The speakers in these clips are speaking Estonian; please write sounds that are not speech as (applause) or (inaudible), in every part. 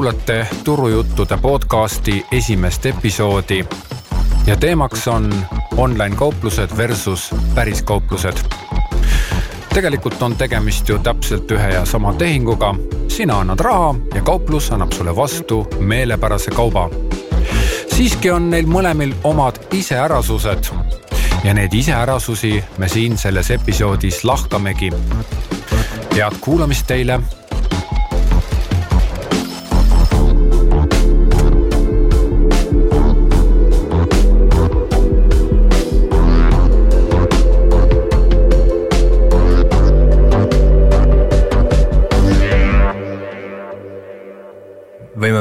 kuulate Turujuttude podcasti esimest episoodi ja teemaks on online kauplused versus päris kauplused. tegelikult on tegemist ju täpselt ühe ja sama tehinguga. sina annad raha ja kauplus annab sulle vastu meelepärase kauba. siiski on neil mõlemil omad iseärasused ja neid iseärasusi me siin selles episoodis lahkamegi. head kuulamist teile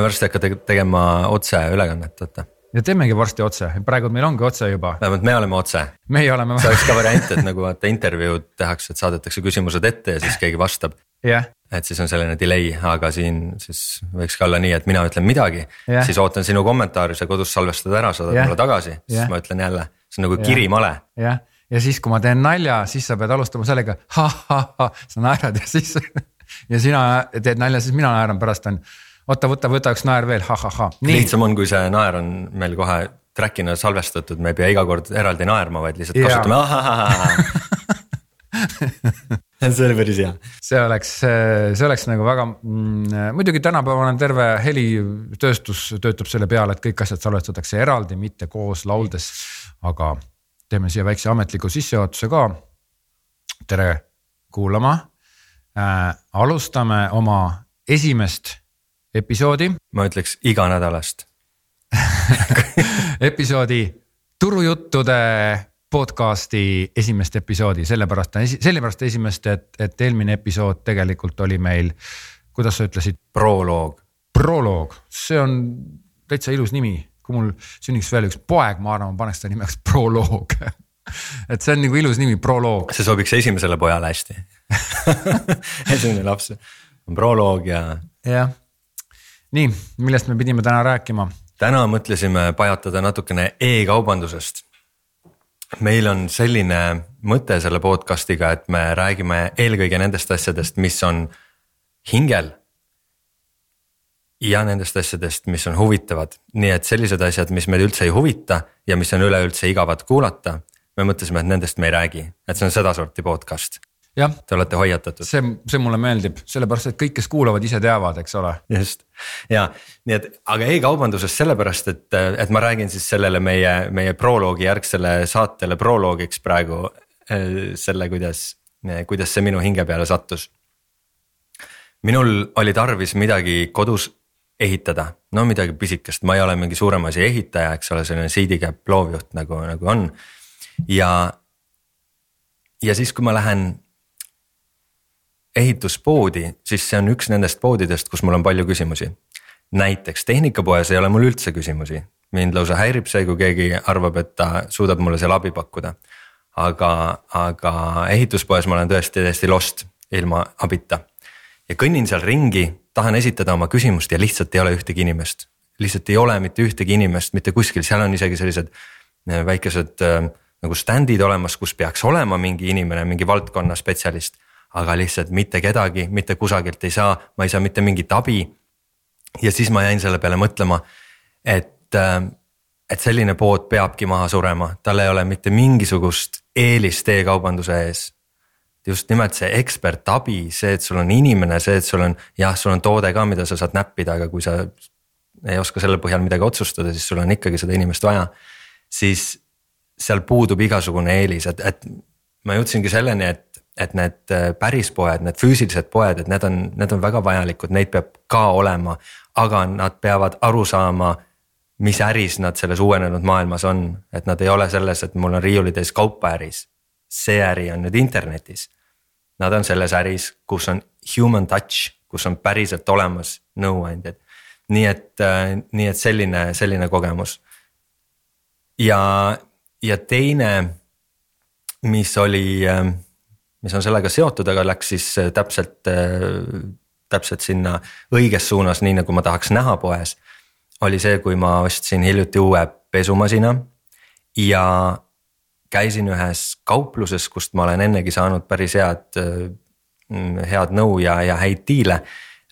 varsti hakata tegema otseülekannet, vaata. ja teemegi varsti otse, praegu meil ongi otse juba. vähemalt me oleme otse. meie oleme. see oleks (laughs) ka variant, et nagu vaata intervjuud tehakse, et saadetakse küsimused ette ja siis (laughs) keegi vastab. jah. et siis on selline delay, aga siin siis võiks ka olla nii, et mina ütlen midagi, siis ootan sinu kommentaari, sa kodus salvestad ära, saadad mulle tagasi, siis ma ütlen jälle, see on nagu kirimale. jah, ja siis, kui ma teen nalja, siis sa pead alustama sellega ha-ha-ha, sa naerad ja siis (laughs) ja sina teed nalja, siis mina naeran pärast on oota, võta, võta üks naer veel ha,, ha-ha-ha. lihtsam on, kui see naer on meil kohe track'ina salvestatud, me ei pea iga kord eraldi naerma, vaid lihtsalt yeah. kasutame ahahaha (laughs) see oli päris hea. see oleks, see oleks nagu väga mm,, muidugi tänapäeval on terve helitööstus töötab selle peale, et kõik asjad salvestatakse eraldi, mitte koos lauldes. aga teeme siia väikse ametliku sissejuhatuse ka. tere kuulama äh,. alustame oma esimest episoodi. ma ütleks iganädalast (laughs) episoodi turujuttude podcast'i esimest episoodi, sellepärast on, sellepärast esimest, et, et eelmine episood tegelikult oli meil, kuidas sa ütlesid? proloog. proloog, see on täitsa ilus nimi, kui mul sünniks veel üks poeg, ma arvan, ma paneks ta nimeks proloog (laughs) et see on nagu ilus nimi, proloog. see sobiks esimesele pojale hästi (laughs) esimene laps on proloog ja. jah nii, millest me pidime täna rääkima? täna mõtlesime pajatada natukene e-kaubandusest. meil on selline mõte selle podcast'iga, et me räägime eelkõige nendest asjadest, mis on hingel. ja nendest asjadest, mis on huvitavad, nii et sellised asjad, mis meid üldse ei huvita ja mis on üleüldse igavad kuulata. me mõtlesime, et nendest me ei räägi, et see on sedasorti podcast Te olete hoiatatud. see, see mulle meeldib, sellepärast et kõik, kes kuulavad, ise teavad, eks ole. just ja nii et, aga e-kaubandusest sellepärast, et, et ma räägin siis sellele meie, meie proloogi järgsele saatele proloogiks praegu äh, selle, kuidas, kuidas see minu hinge peale sattus. minul oli tarvis midagi kodus ehitada, no midagi pisikest, ma ei ole mingi suurema asja ehitaja, eks ole, selline CD-cap loovjuht nagu, nagu on. ja, ja siis, kui ma lähen ehituspoodi, siis see on üks nendest poodidest, kus mul on palju küsimusi. näiteks tehnikapoes ei ole mul üldse küsimusi, mind lausa häirib see, kui keegi arvab, et ta suudab mulle seal abi pakkuda. aga, aga ehituspoes ma olen tõesti täiesti lost ilma abita. ja kõnnin seal ringi, tahan esitada oma küsimust ja lihtsalt ei ole ühtegi inimest. lihtsalt ei ole mitte ühtegi inimest mitte kuskil, seal on isegi sellised äh, väikesed äh, nagu stand'id olemas, kus peaks olema mingi inimene, mingi valdkonna spetsialist aga lihtsalt mitte kedagi, mitte kusagilt ei saa, ma ei saa mitte mingit abi. ja siis ma jäin selle peale mõtlema, et, äh, et selline pood peabki maha surema, tal ei ole mitte mingisugust eelist e-kaubanduse ees. just nimelt see ekspertabi, see, et sul on inimene, see, et sul on jah, sul on toode ka, mida sa saad näppida, aga kui sa ei oska selle põhjal midagi otsustada, siis sul on ikkagi seda inimest vaja. siis seal puudub igasugune eelis, et, et ma jõudsingi selleni, et et need äh, päris poed, need füüsilised poed, et need on, need on väga vajalikud, neid peab ka olema. aga nad peavad aru saama, mis äris nad selles uuenenud maailmas on, et nad ei ole selles, et mul on riiulitäis kaupa äris. see äri on nüüd internetis. Nad on selles äris, kus on human touch, kus on päriselt olemas nõuandjad. nii et, äh, nii et selline, selline kogemus. ja, ja teine, mis oli äh, mis on sellega seotud, aga läks siis äh, täpselt, äh, täpselt sinna õiges suunas, nii nagu ma tahaks näha poes. oli see, kui ma ostsin hiljuti uue pesumasina ja käisin ühes kaupluses, kust ma olen ennegi saanud päris head, äh, head nõu ja, ja häid diile.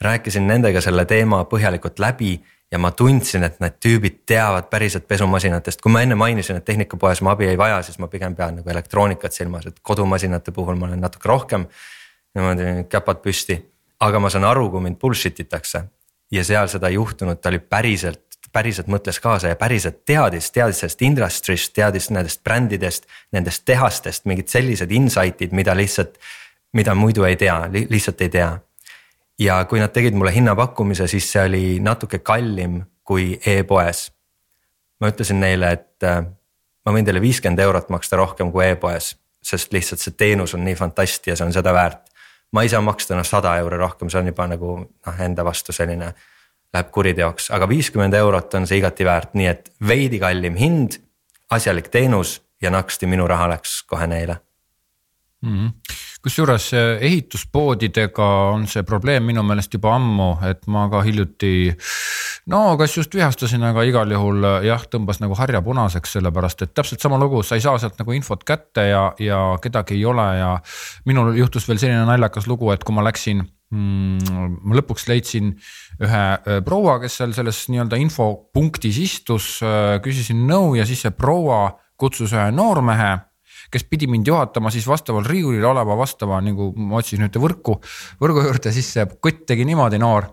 rääkisin nendega selle teema põhjalikult läbi ja ma tundsin, et need tüübid teavad päriselt pesumasinatest, kui ma enne mainisin, et tehnikapoes ma abi ei vaja, siis ma pigem pean nagu elektroonikat silmas, et kodumasinate puhul ma olen natuke rohkem. niimoodi käpad püsti, aga ma saan aru, kui mind bullshit itakse ja seal seda ei juhtunud, ta oli päriselt, päriselt mõtles kaasa ja päriselt teadis, teadis sellest industry'st, teadis nendest brändidest, nendest tehastest mingid sellised insight'id, mida lihtsalt, mida muidu ei tea li, lihtsalt ei tea ja kui nad tegid mulle hinnapakkumise, siis see oli natuke kallim kui e-poes. ma ütlesin neile, et äh, ma võin teile viiskümmend eurot maksta rohkem kui e-poes, sest lihtsalt see teenus on nii fantast ja see on seda väärt. ma ei saa maksta noh sada euri rohkem, see on juba nagu noh enda vastu selline, läheb kuriteoks, aga viiskümmend eurot on see igati väärt, nii et veidi kallim hind, asjalik teenus ja naksti minu raha läks kohe neile mm. -hmm kusjuures ehituspoodidega on see probleem minu meelest juba ammu, et ma ka hiljuti. no kas just vihastasin, aga igal juhul jah, tõmbas nagu harja punaseks, sellepärast et täpselt sama lugu, sa ei saa sealt nagu infot kätte ja, ja kedagi ei ole ja. minul juhtus veel selline naljakas lugu, et kui ma läksin mm, ma lõpuks leidsin ühe äh, proua, kes seal selles nii-öelda infopunktis istus, küsisin nõu ja siis see proua kutsus ühe noormehe kes pidi mind juhatama siis vastaval riiulil oleva vastava nagu ma otsisin ühte võrku, võrgu juurde, siis see kutt tegi niimoodi noor.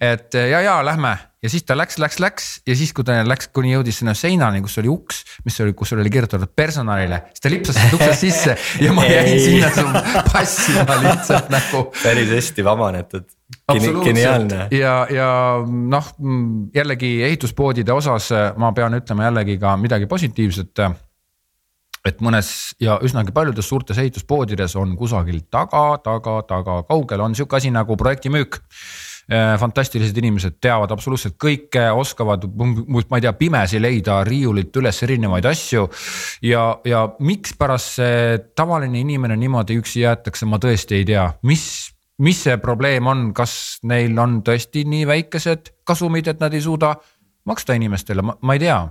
et ja, ja lähme ja siis ta läks, läks, läks ja siis, kui ta läks, kuni jõudis sinna seinani, kus oli uks, mis oli, kus oli kirjutatud personalile, siis ta lipsas sealt uksest sisse ja ma jäin sinna passima lihtsalt nagu. päris hästi vabanetud geniaalne. ja, ja noh, jällegi ehituspoodide osas ma pean ütlema jällegi ka midagi positiivset et mõnes ja üsnagi paljudes suurtes ehituspoodides on kusagil taga, taga, taga kaugel on sihuke asi nagu projektimüük. Äh, fantastilised inimesed teavad absoluutselt kõike, oskavad, ma ei tea, pimesi leida riiulilt üles erinevaid asju. ja, ja mikspärast see tavaline inimene niimoodi üksi jäetakse, ma tõesti ei tea, mis, mis see probleem on, kas neil on tõesti nii väikesed kasumid, et nad ei suuda maksta inimestele, ma ei tea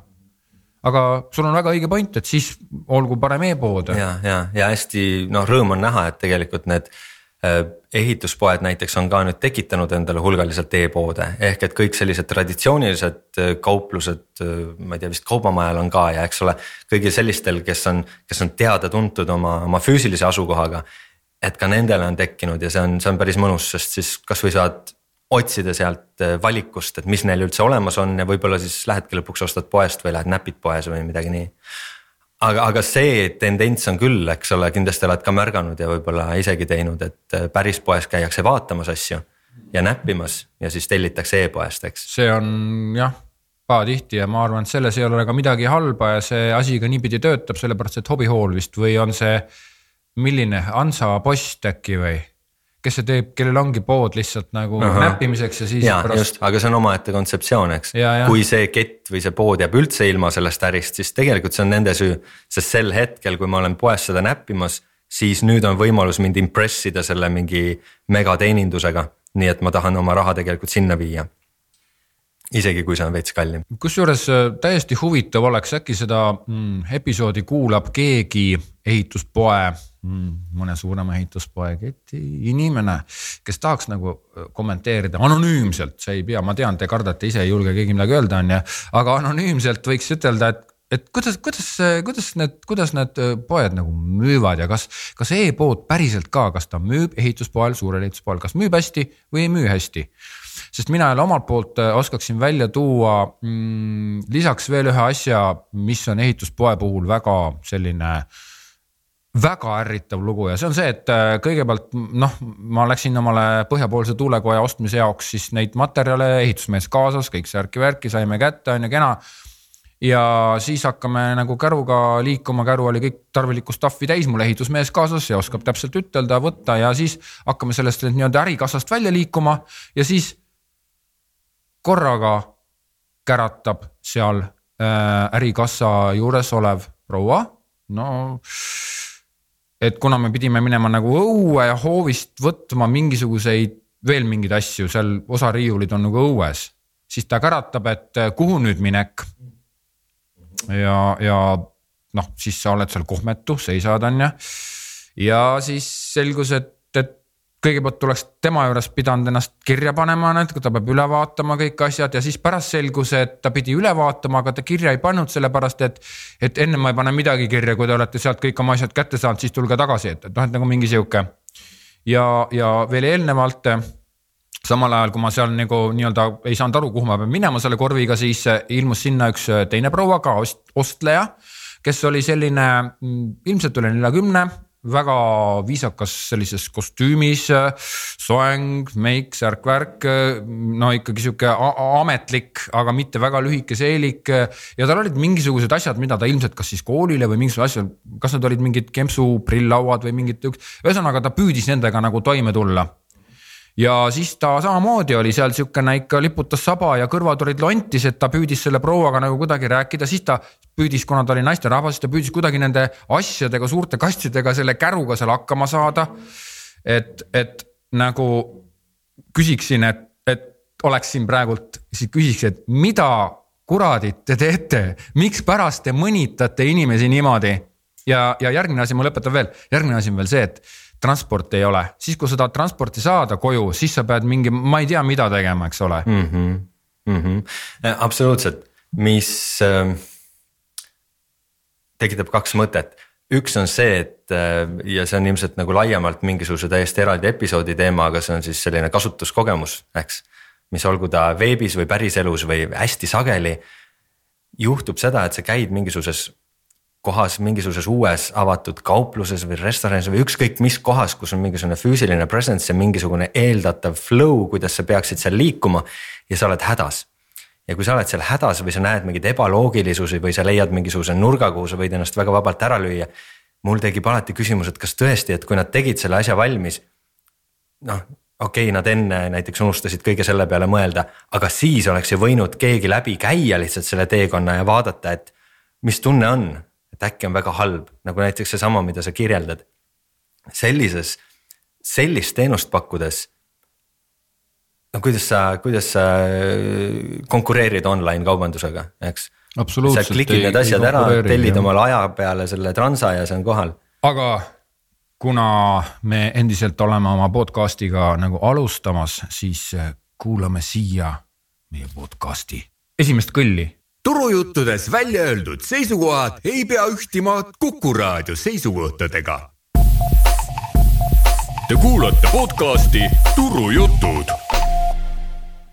aga sul on väga õige point, et siis olgu parem e-pood. ja, ja, ja hästi noh, rõõm on näha, et tegelikult need äh, ehituspoed näiteks on ka nüüd tekitanud endale hulgaliselt e-poode, ehk et kõik sellised traditsioonilised äh, kauplused, äh, ma ei tea, vist Kaubamajal on ka ja eks ole. kõigil sellistel, kes on, kes on teada-tuntud oma, oma füüsilise asukohaga. et ka nendele on tekkinud ja see on, see on päris mõnus, sest siis kasvõi saad otsida sealt äh, valikust, et mis neil üldse olemas on ja võib-olla siis lähedki lõpuks ostad poest või lähed näpid poes või midagi nii. aga, aga see tendents on küll, eks ole, kindlasti oled ka märganud ja võib-olla isegi teinud, et äh, päris poes käiakse vaatamas asju ja näppimas ja siis tellitakse e-poest, eks. see on jah pahatihti ja ma arvan, et selles ei ole ka midagi halba ja see asi ka niipidi töötab, sellepärast et hobihool vist või on see milline Hansapost äkki või? Kes see teeb, kellel ongi pood lihtsalt nagu Aha. näppimiseks ja siis. ja pärast... just, aga see on omaette kontseptsioon, eks. kui see kett või see pood jääb üldse ilma sellest ärist, siis tegelikult see on nende süü. sest sel hetkel, kui ma olen poes seda näppimas, siis nüüd on võimalus mind impress ida selle mingi megateenindusega. nii et ma tahan oma raha tegelikult sinna viia isegi kui see on veits kallim. kusjuures äh, täiesti huvitav oleks, äkki seda mm, episoodi kuulab keegi ehituspoe mõne suurema ehituspoe keti inimene, kes tahaks nagu äh, kommenteerida. Anonüümselt, see ei pea, ma tean, te kardate ise, ei julge keegi midagi öelda, on ju, aga anonüümselt võiks ütelda, et et kuidas, kuidas, kuidas need, kuidas need äh, poed nagu müüvad ja kas, kas e-pood päriselt ka, kas ta müüb ehituspoel, suurel ehituspoel, kas müüb hästi või ei müü hästi? Sest mina jälle omalt poolt äh, oskaksin välja tuua mm, lisaks veel ühe asja, mis on ehituspoe puhul väga selline väga ärritav lugu ja see on see, et äh, kõigepealt noh, ma läksin omale põhjapoolse tuulekoja ostmise jaoks siis neid materjale, ehitusmees kaasas, kõik see värki-värki saime kätte, on ju kena. ja siis hakkame nagu käruga liikuma, käru oli kõik tarvilikku stuff'i täis, mul ehitusmees kaasas ja oskab täpselt ütelda, võtta ja siis hakkame sellest nii-öelda ärikassast välja liikuma ja siis korraga käratab seal äh, ärikassa juures olev proua, no. Et kuna me pidime minema nagu õue ja hoovist võtma mingisuguseid veel mingeid asju, seal osa riiulid on nagu õues, siis ta käratab, et äh, kuhu nüüd minek. ja, ja noh, siis sa oled seal kohmetu, seisad on ju. ja siis selgus, et kõigepealt tuleks tema juures pidanud ennast kirja panema, näiteks ta peab üle vaatama kõik asjad ja siis pärast selgus, et ta pidi üle vaatama, aga ta kirja ei pannud, sellepärast et. et enne ma ei pane midagi kirja, kui te olete sealt kõik oma asjad kätte saanud, siis tulge tagasi, et, et noh, et nagu mingi sihuke. ja, ja veel eelnevalt samal ajal, kui ma seal nagu nii-öelda ei saanud aru, kuhu ma pean minema selle korviga, siis ilmus sinna üks teine proua ka ost, ostleja, kes oli selline mm, ilmselt üle neljakümne väga viisakas sellises kostüümis, soeng, meik, särk-värk, no ikkagi sihuke ametlik, aga mitte väga lühike seelik. ja tal olid mingisugused asjad, mida ta ilmselt kas siis koolile või mingisugused asjad, kas need olid mingid kempsu prilllauad või mingid, ühesõnaga ta püüdis nendega nagu toime tulla ja siis ta samamoodi oli seal siukene ikka liputas saba ja kõrvad olid lontis, et ta püüdis selle prouaga nagu kuidagi rääkida, siis ta püüdis, kuna ta oli naisterahvas, siis ta püüdis kuidagi nende asjadega, suurte kastidega, selle käruga seal hakkama saada. et, et nagu küsiksin, et, et oleks siin praegult, siis küsiks, et mida kuradit te teete, mikspärast te mõnitate inimesi niimoodi? ja, ja järgmine asi, ma lõpetan veel, järgmine asi on veel see, et transporti ei ole, siis kui sa tahad transporti saada koju, siis sa pead mingi, ma ei tea, mida tegema, eks ole mm. -hmm. Mm -hmm. absoluutselt, mis äh, tekitab kaks mõtet üks on see, et äh, ja see on ilmselt nagu laiemalt mingisuguse täiesti eraldi episoodi teema, aga see on siis selline kasutuskogemus, eks. mis olgu ta veebis või päriselus või hästi sageli juhtub seda, et sa käid mingisuguses kohas mingisuguses uues avatud kaupluses või restoranis või ükskõik mis kohas, kus on mingisugune füüsiline presence ja mingisugune eeldatav flow, kuidas sa peaksid seal liikuma ja sa oled hädas. ja kui sa oled seal hädas või sa näed mingeid ebaloogilisusi või sa leiad mingisuguse nurga, kuhu sa võid ennast väga vabalt ära lüüa. mul tekib alati küsimus, et kas tõesti, et kui nad tegid selle asja valmis. noh, okei okay,, nad enne näiteks unustasid kõige selle peale mõelda, aga siis oleks ju võinud keegi läbi käia lihtsalt selle teekonna ja vaadata, et mis tunne on et äkki on väga halb, nagu näiteks seesama, mida sa kirjeldad. sellises, sellist teenust pakkudes. no kuidas sa, kuidas sa äh, konkureerid online kaubandusega, eks. sa klikid need asjad ära, tellid omale aja peale selle transa ja see on kohal. aga kuna me endiselt oleme oma podcast'iga nagu alustamas, siis äh, kuulame siia meie podcast'i esimest kõlli turujuttudes välja öeldud seisukohad ei pea ühtima Kuku raadio seisukohtadega. Te kuulate podcasti Turujutud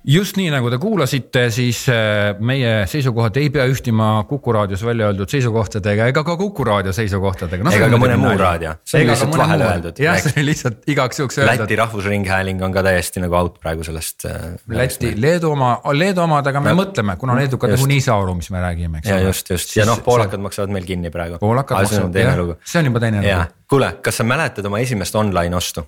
just nii, nagu te kuulasite, siis äh, meie seisukohad ei pea ühtima Kuku raadios välja öeldud seisukohtadega ega ka Kuku raadio seisukohtadega no,. ega ka mõne muu raadio, see on lihtsalt vahele öeldud. jah, see oli lihtsalt igaks juhuks öeldud. Läti Rahvusringhääling on ka täiesti nagu out praegu sellest. Äh, Läti, Leedu oma, Leedu omadega me no, mõtleme, kuna leedukad nagunii ei saa aru, mis me räägime, eks ole. ja just, just ja noh, poolakad maksavad meil kinni praegu. poolakad maksavad, jah, see on juba teine lugu. kuule, kas sa mäletad oma esimest online ostu?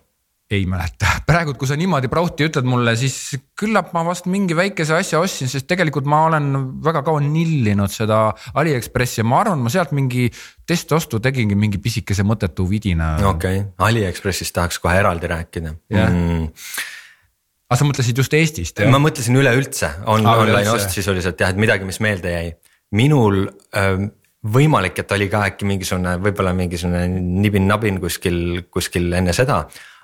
Ei mäleta, praegu, kui sa niimoodi prouti ütled mulle, siis küllap ma vast mingi väikese asja ostsin, sest tegelikult ma olen väga kaua nillinud seda Aliekspressi ja ma arvan, ma sealt mingi testostu tegingi mingi pisikese mõttetu vidina. okei okay., Aliekspressist tahaks kohe eraldi rääkida yeah.. Mm. aga sa mõtlesid just Eestist? ma mõtlesin üleüldse on, ah, online ost, siis oli sealt jah, et midagi, mis meelde jäi. minul ähm, võimalik, et oli ka äkki mingisugune, võib-olla mingisugune nibin-nabin kuskil, kuskil enne seda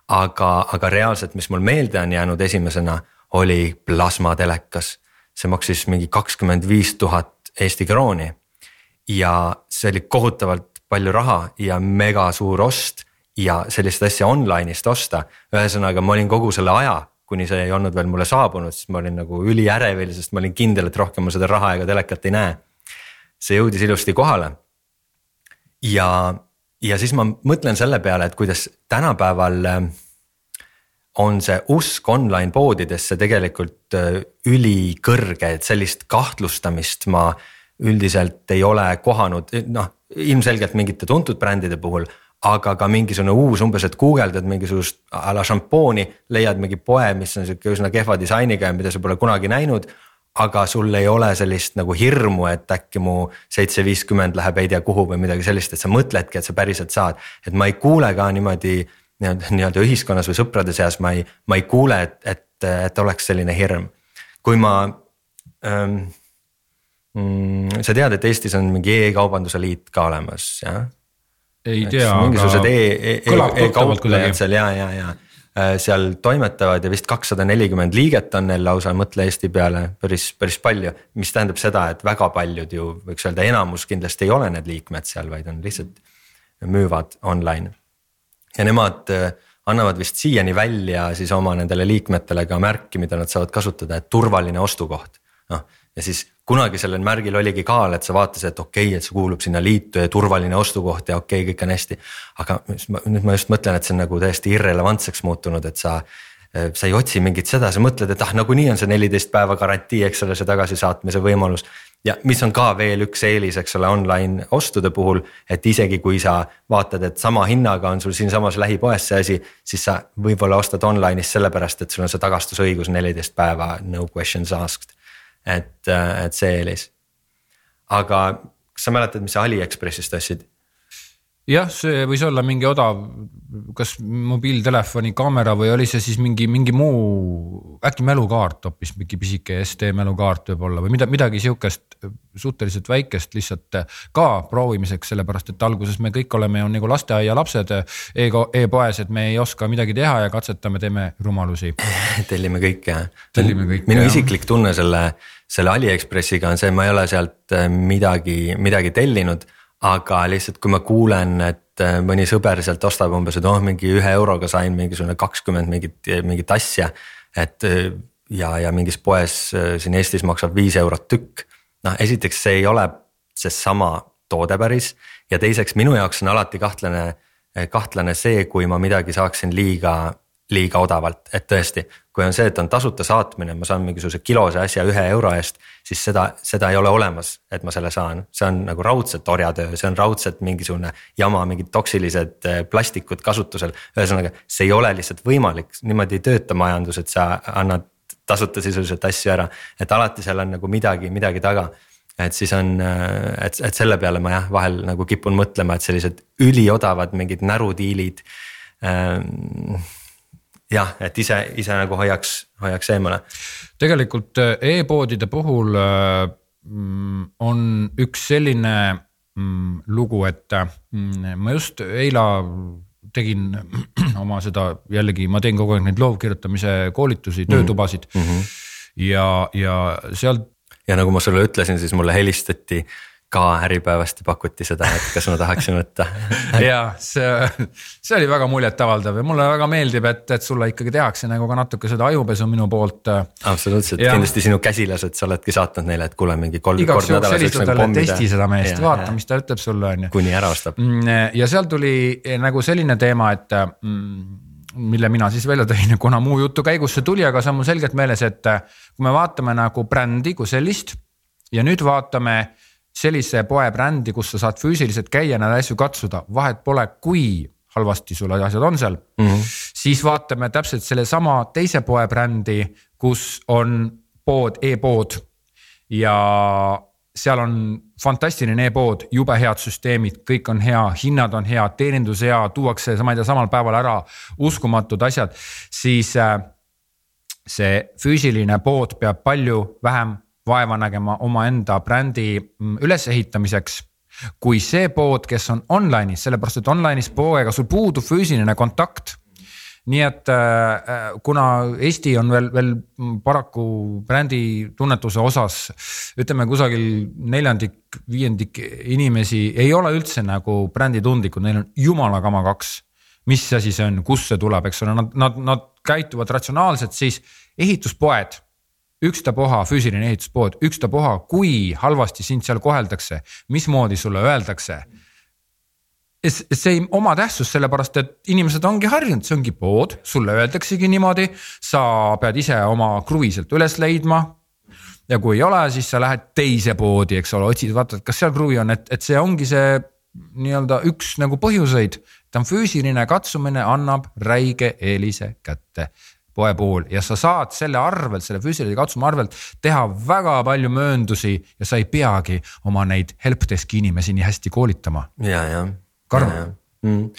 aga, aga reaalselt, mis mul meelde on jäänud esimesena, oli plasmatelekas. see maksis mingi kakskümmend viis tuhat Eesti krooni. ja see oli kohutavalt palju raha ja mega suur ost ja sellist asja online'ist osta. ühesõnaga, ma olin kogu selle aja, kuni see ei olnud veel mulle saabunud, siis ma olin nagu üliärevil, sest ma olin kindel, et rohkem ma seda raha ega telekat ei näe. see jõudis ilusti kohale. ja ja siis ma mõtlen selle peale, et kuidas tänapäeval äh, on see usk online poodidesse tegelikult äh, ülikõrge, et sellist kahtlustamist ma üldiselt ei ole kohanud, noh ilmselgelt mingite tuntud brändide puhul aga ka mingisugune uus, umbes, et guugeldad mingisugust a la šampooni, leiad mingi poe, mis on sihuke üsna kehva disainiga ja mida sa pole kunagi näinud aga sul ei ole sellist nagu hirmu, et äkki mu seitse viiskümmend läheb ei tea kuhu või midagi sellist, et sa mõtledki, et sa päriselt saad. et ma ei kuule ka niimoodi nii-öelda, ühiskonnas või sõprade seas ma ei, ma ei kuule, et, et, et oleks selline hirm. kui ma ähm,. Mm, sa tead, et Eestis on mingi e-kaubanduse liit ka olemas, jah? ei tea, aga mingisugused e, e, e, e-kauplejad seal ja, ja, ja seal toimetavad ja vist kakssada nelikümmend liiget on neil lausa, mõtle Eesti peale, päris, päris palju. mis tähendab seda, et väga paljud ju võiks öelda, enamus kindlasti ei ole need liikmed seal, vaid on lihtsalt müüvad online. ja nemad äh, annavad vist siiani välja siis oma nendele liikmetele ka märki, mida nad saavad kasutada, et turvaline ostukoht. noh, ja siis kunagi sellel märgil oligi kaal, et sa vaatasid, et okei okay,, et see kuulub sinna liitu ja turvaline ostukoht ja okei okay,, kõik on hästi. aga nüüd ma just mõtlen, et see on nagu täiesti irrelevantseks muutunud, et sa sa ei otsi mingit seda, sa mõtled, et ah, nagunii on see neliteist päeva garantii, eks ole, see tagasisaatmise võimalus. ja mis on ka veel üks eelis, eks ole, online ostude puhul, et isegi kui sa vaatad, et sama hinnaga on sul siinsamas lähipoes see asi, siis sa võib-olla ostad online'is sellepärast, et sul on see tagastusõigus neliteist päeva, no questions asked. Et, et see eelis. aga kas sa mäletad, mis sa Aliekspressist ostsid? jah, see võis olla mingi odav, kas mobiiltelefoni kaamera või oli see siis mingi, mingi muu, äkki mälukaart hoopis, mingi pisike SD mälukaart võib-olla või mida, midagi sihukest suhteliselt väikest lihtsalt ka proovimiseks, sellepärast et alguses me kõik oleme ju nagu lasteaialapsed e-poes, et me ei oska midagi teha ja katsetame, teeme rumalusi. (laughs) tellime kõike. tellime kõike. minu jah. isiklik tunne selle, selle Aliekspressiga on see, ma ei ole sealt midagi, midagi tellinud aga lihtsalt, kui ma kuulen, et äh, mõni sõber sealt ostab umbes, et oh, mingi ühe euroga sain mingisugune kakskümmend mingit, mingit asja. et äh, ja, ja mingis poes äh, siin Eestis maksab viis eurot tükk. noh, esiteks see ei ole seesama toode päris ja teiseks minu jaoks on alati kahtlane, kahtlane see, kui ma midagi saaksin liiga liiga odavalt, et tõesti, kui on see, et on tasuta saatmine, ma saan mingisuguse kilose asja ühe euro eest, siis seda, seda ei ole olemas, et ma selle saan, see on nagu raudselt orjatöö, see on raudselt mingisugune jama, mingid toksilised eh, plastikud kasutusel. ühesõnaga, see ei ole lihtsalt võimalik, niimoodi ei tööta majandus, et sa annad tasuta sisuliselt asju ära, et alati seal on nagu midagi, midagi taga. Et siis on, eh, et, et selle peale ma jah, vahel nagu kipun mõtlema, et sellised üliodavad mingid närudiilid ähm, jah, et ise, ise nagu hoiaks, hoiaks eemale. tegelikult äh, e-poodide puhul äh, mm, on üks selline mm, lugu, et mm, ma just eila tegin (clears throat) oma seda jällegi, ma teen kogu aeg neid loovkirjutamise koolitusi, töötubasid mm. -hmm. ja, ja sealt. ja nagu ma sulle ütlesin, siis mulle helistati ka Äripäevast ja pakuti seda, et kas ma tahaksin võtta (laughs) ja see, see oli väga muljetavaldav ja mulle väga meeldib, et, et sulle ikkagi tehakse nagu ka natuke seda ajupesu minu poolt. absoluutselt, kindlasti sinu käsilased, sa oledki saatnud neile, et kuule mingi kolm nädalas võiks nagu pommida. testi seda meest, vaata, mis ta ütleb sulle on ju. kuni ära ostab. Mm, ja seal tuli nagu selline teema, et mm, mille mina siis välja tõin, (laughs) kuna muu jutu käigus see tuli, aga see on mul selgelt meeles, et kui me vaatame nagu brändi kui sellist ja nüüd vaatame sellise poe brändi, kus sa saad füüsiliselt käia neid asju katsuda, vahet pole, kui halvasti sul asjad on seal mm. -hmm. siis vaatame täpselt sellesama teise poe brändi, kus on pood e, e-pood ja seal on fantastiline e-pood, jube head süsteemid, kõik on hea, hinnad on head, teenindus hea, tuuakse, ma ei tea, samal päeval ära uskumatud asjad, siis äh, see füüsiline pood peab palju vähem vaeva nägema omaenda brändi mm, ülesehitamiseks kui see pood, kes on online'is, sellepärast et online'is poega sul puudub füüsiline kontakt. nii et äh, kuna Eesti on veel, veel paraku brändi tunnetuse osas ütleme kusagil neljandik, viiendik inimesi ei ole üldse nagu bränditundlikud, neil on jumala kama kaks. mis asi see on, kust see tuleb, eks ole, nad, nad, nad käituvad ratsionaalselt, siis ehituspoed ükstapuha füüsiline ehituspood, ükstapuha, kui halvasti sind seal koheldakse, mismoodi sulle öeldakse. see ei oma tähtsust, sellepärast et inimesed ongi harjunud, see ongi pood, sulle öeldaksegi niimoodi, sa pead ise oma kruvi sealt üles leidma. ja kui ei ole, siis sa lähed teise poodi, eks ole, otsid, vaatad, kas seal kruvi on, et, et see ongi see nii-öelda üks nagu põhjuseid. ta on füüsiline katsumine, annab räige eelise kätte poe puhul ja sa saad selle arvelt, selle füüsilise katsuma arvelt teha väga palju mööndusi ja sa ei peagi oma neid helpdesk'i inimesi nii hästi koolitama. ja, ja. Karm. ja, ja. Mm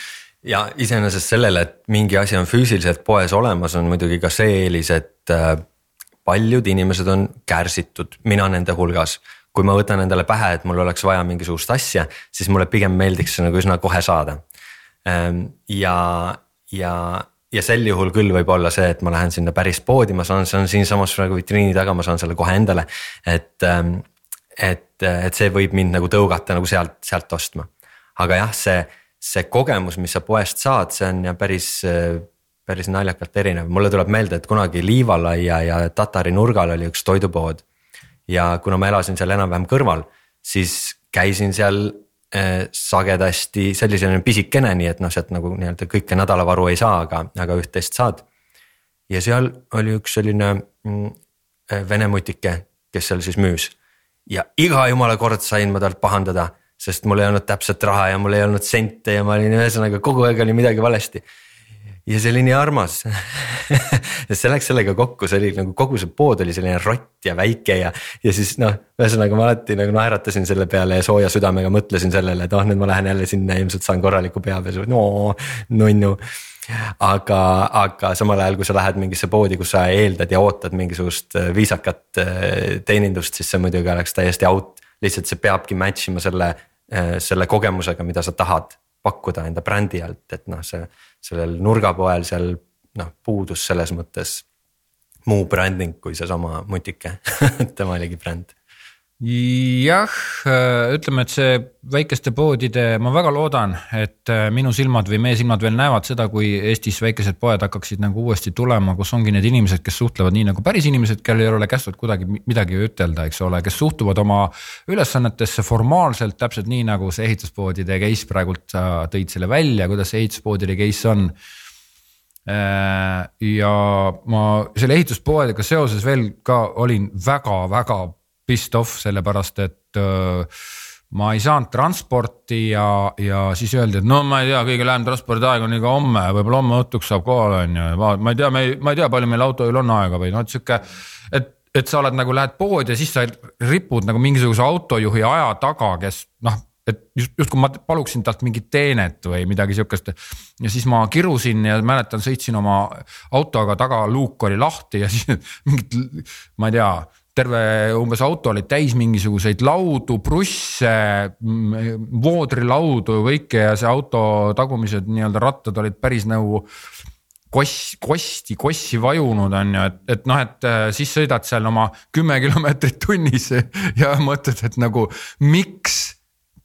ja iseenesest sellele, et mingi asi on füüsiliselt poes olemas, on muidugi ka see eelis, et äh, paljud inimesed on kärsitud, mina nende hulgas. kui ma võtan endale pähe, et mul oleks vaja mingisugust asja, siis mulle pigem meeldiks see nagu üsna kohe saada. Ähm, ja, ja ja sel juhul küll võib olla see, et ma lähen sinna päris poodi, ma saan, see on siinsamas praegu vitriini taga, ma saan selle kohe endale. et, ähm, et, et see võib mind nagu tõugata nagu sealt, sealt ostma. aga jah, see, see kogemus, mis sa poest saad, see on ja päris, päris naljakalt erinev, mulle tuleb meelde, et kunagi Liivalaia ja Tatari nurgal oli üks toidupood. ja kuna ma elasin seal enam-vähem kõrval, siis käisin seal sagedasti, see oli selline pisikene, nii et noh, sealt nagu nii-öelda kõike nädalavaru ei saa, aga, aga üht-teist saad. ja seal oli üks selline mm, äh, vene mutike, kes seal siis müüs ja iga jumala kord sain ma talt pahandada, sest mul ei olnud täpset raha ja mul ei olnud sente ja ma olin ühesõnaga kogu aeg oli midagi valesti ja see oli nii armas. (laughs) Sest see läks sellega kokku, see oli nagu kogu see pood oli selline rott ja väike ja, ja siis noh, ühesõnaga ma alati nagu naeratasin selle peale ja sooja südamega mõtlesin sellele, et oh nüüd ma lähen jälle sinna, ilmselt saan korraliku peapesu, no nunnu. Aga, aga samal ajal, kui sa lähed mingisse poodi, kus sa eeldad ja ootad mingisugust äh, viisakat äh, teenindust, siis see muidugi oleks täiesti out. lihtsalt see peabki match ima selle, äh, selle kogemusega, mida sa tahad pakkuda enda brändi alt, et noh, see sellel nurgapoel seal noh, puudus selles mõttes muu bränding kui seesama mutike. (laughs) Tema oligi bränd jah, ütleme, et see väikeste poodide, ma väga loodan, et äh, minu silmad või meie silmad veel näevad seda, kui Eestis väikesed poed hakkaksid nagu uuesti tulema, kus ongi need inimesed, kes suhtlevad nii nagu päris inimesed, kellel ei ole kästud kuidagi midagi ütelda, eks ole, kes suhtuvad oma ülesannetesse formaalselt täpselt nii nagu see ehituspoodide case praegult sa tõid selle välja, kuidas see ehituspoodide case on. Äh, ja ma selle ehituspoedega seoses veel ka olin väga-väga pissed off, sellepärast et öö, ma ei saanud transporti ja, ja siis öeldi, et no ma ei tea, kõige lähem transpordiaeg on ikka homme, võib-olla homme õhtuks saab kohale, on ju, ma ei tea, me ei, ma ei tea, palju meil autojuhil on aega või noh, et sihuke. et, et sa oled nagu lähed poodi ja siis sa ripud nagu mingisuguse autojuhi aja taga, kes noh et just, justkui ma paluksin talt mingit teenet või midagi sihukest. ja siis ma kirusin ja mäletan, sõitsin oma autoga taga, luuk oli lahti ja siis (laughs) mingid, ma ei tea terve umbes auto oli täis mingisuguseid laudu, prusse, voodrilaudu, kõike ja see auto tagumised nii-öelda rattad olid päris nagu koss, kosti, kossi vajunud on ju, et, et noh, et äh, siis sõidad seal oma kümme kilomeetrit tunnis (laughs) ja mõtled, et nagu miks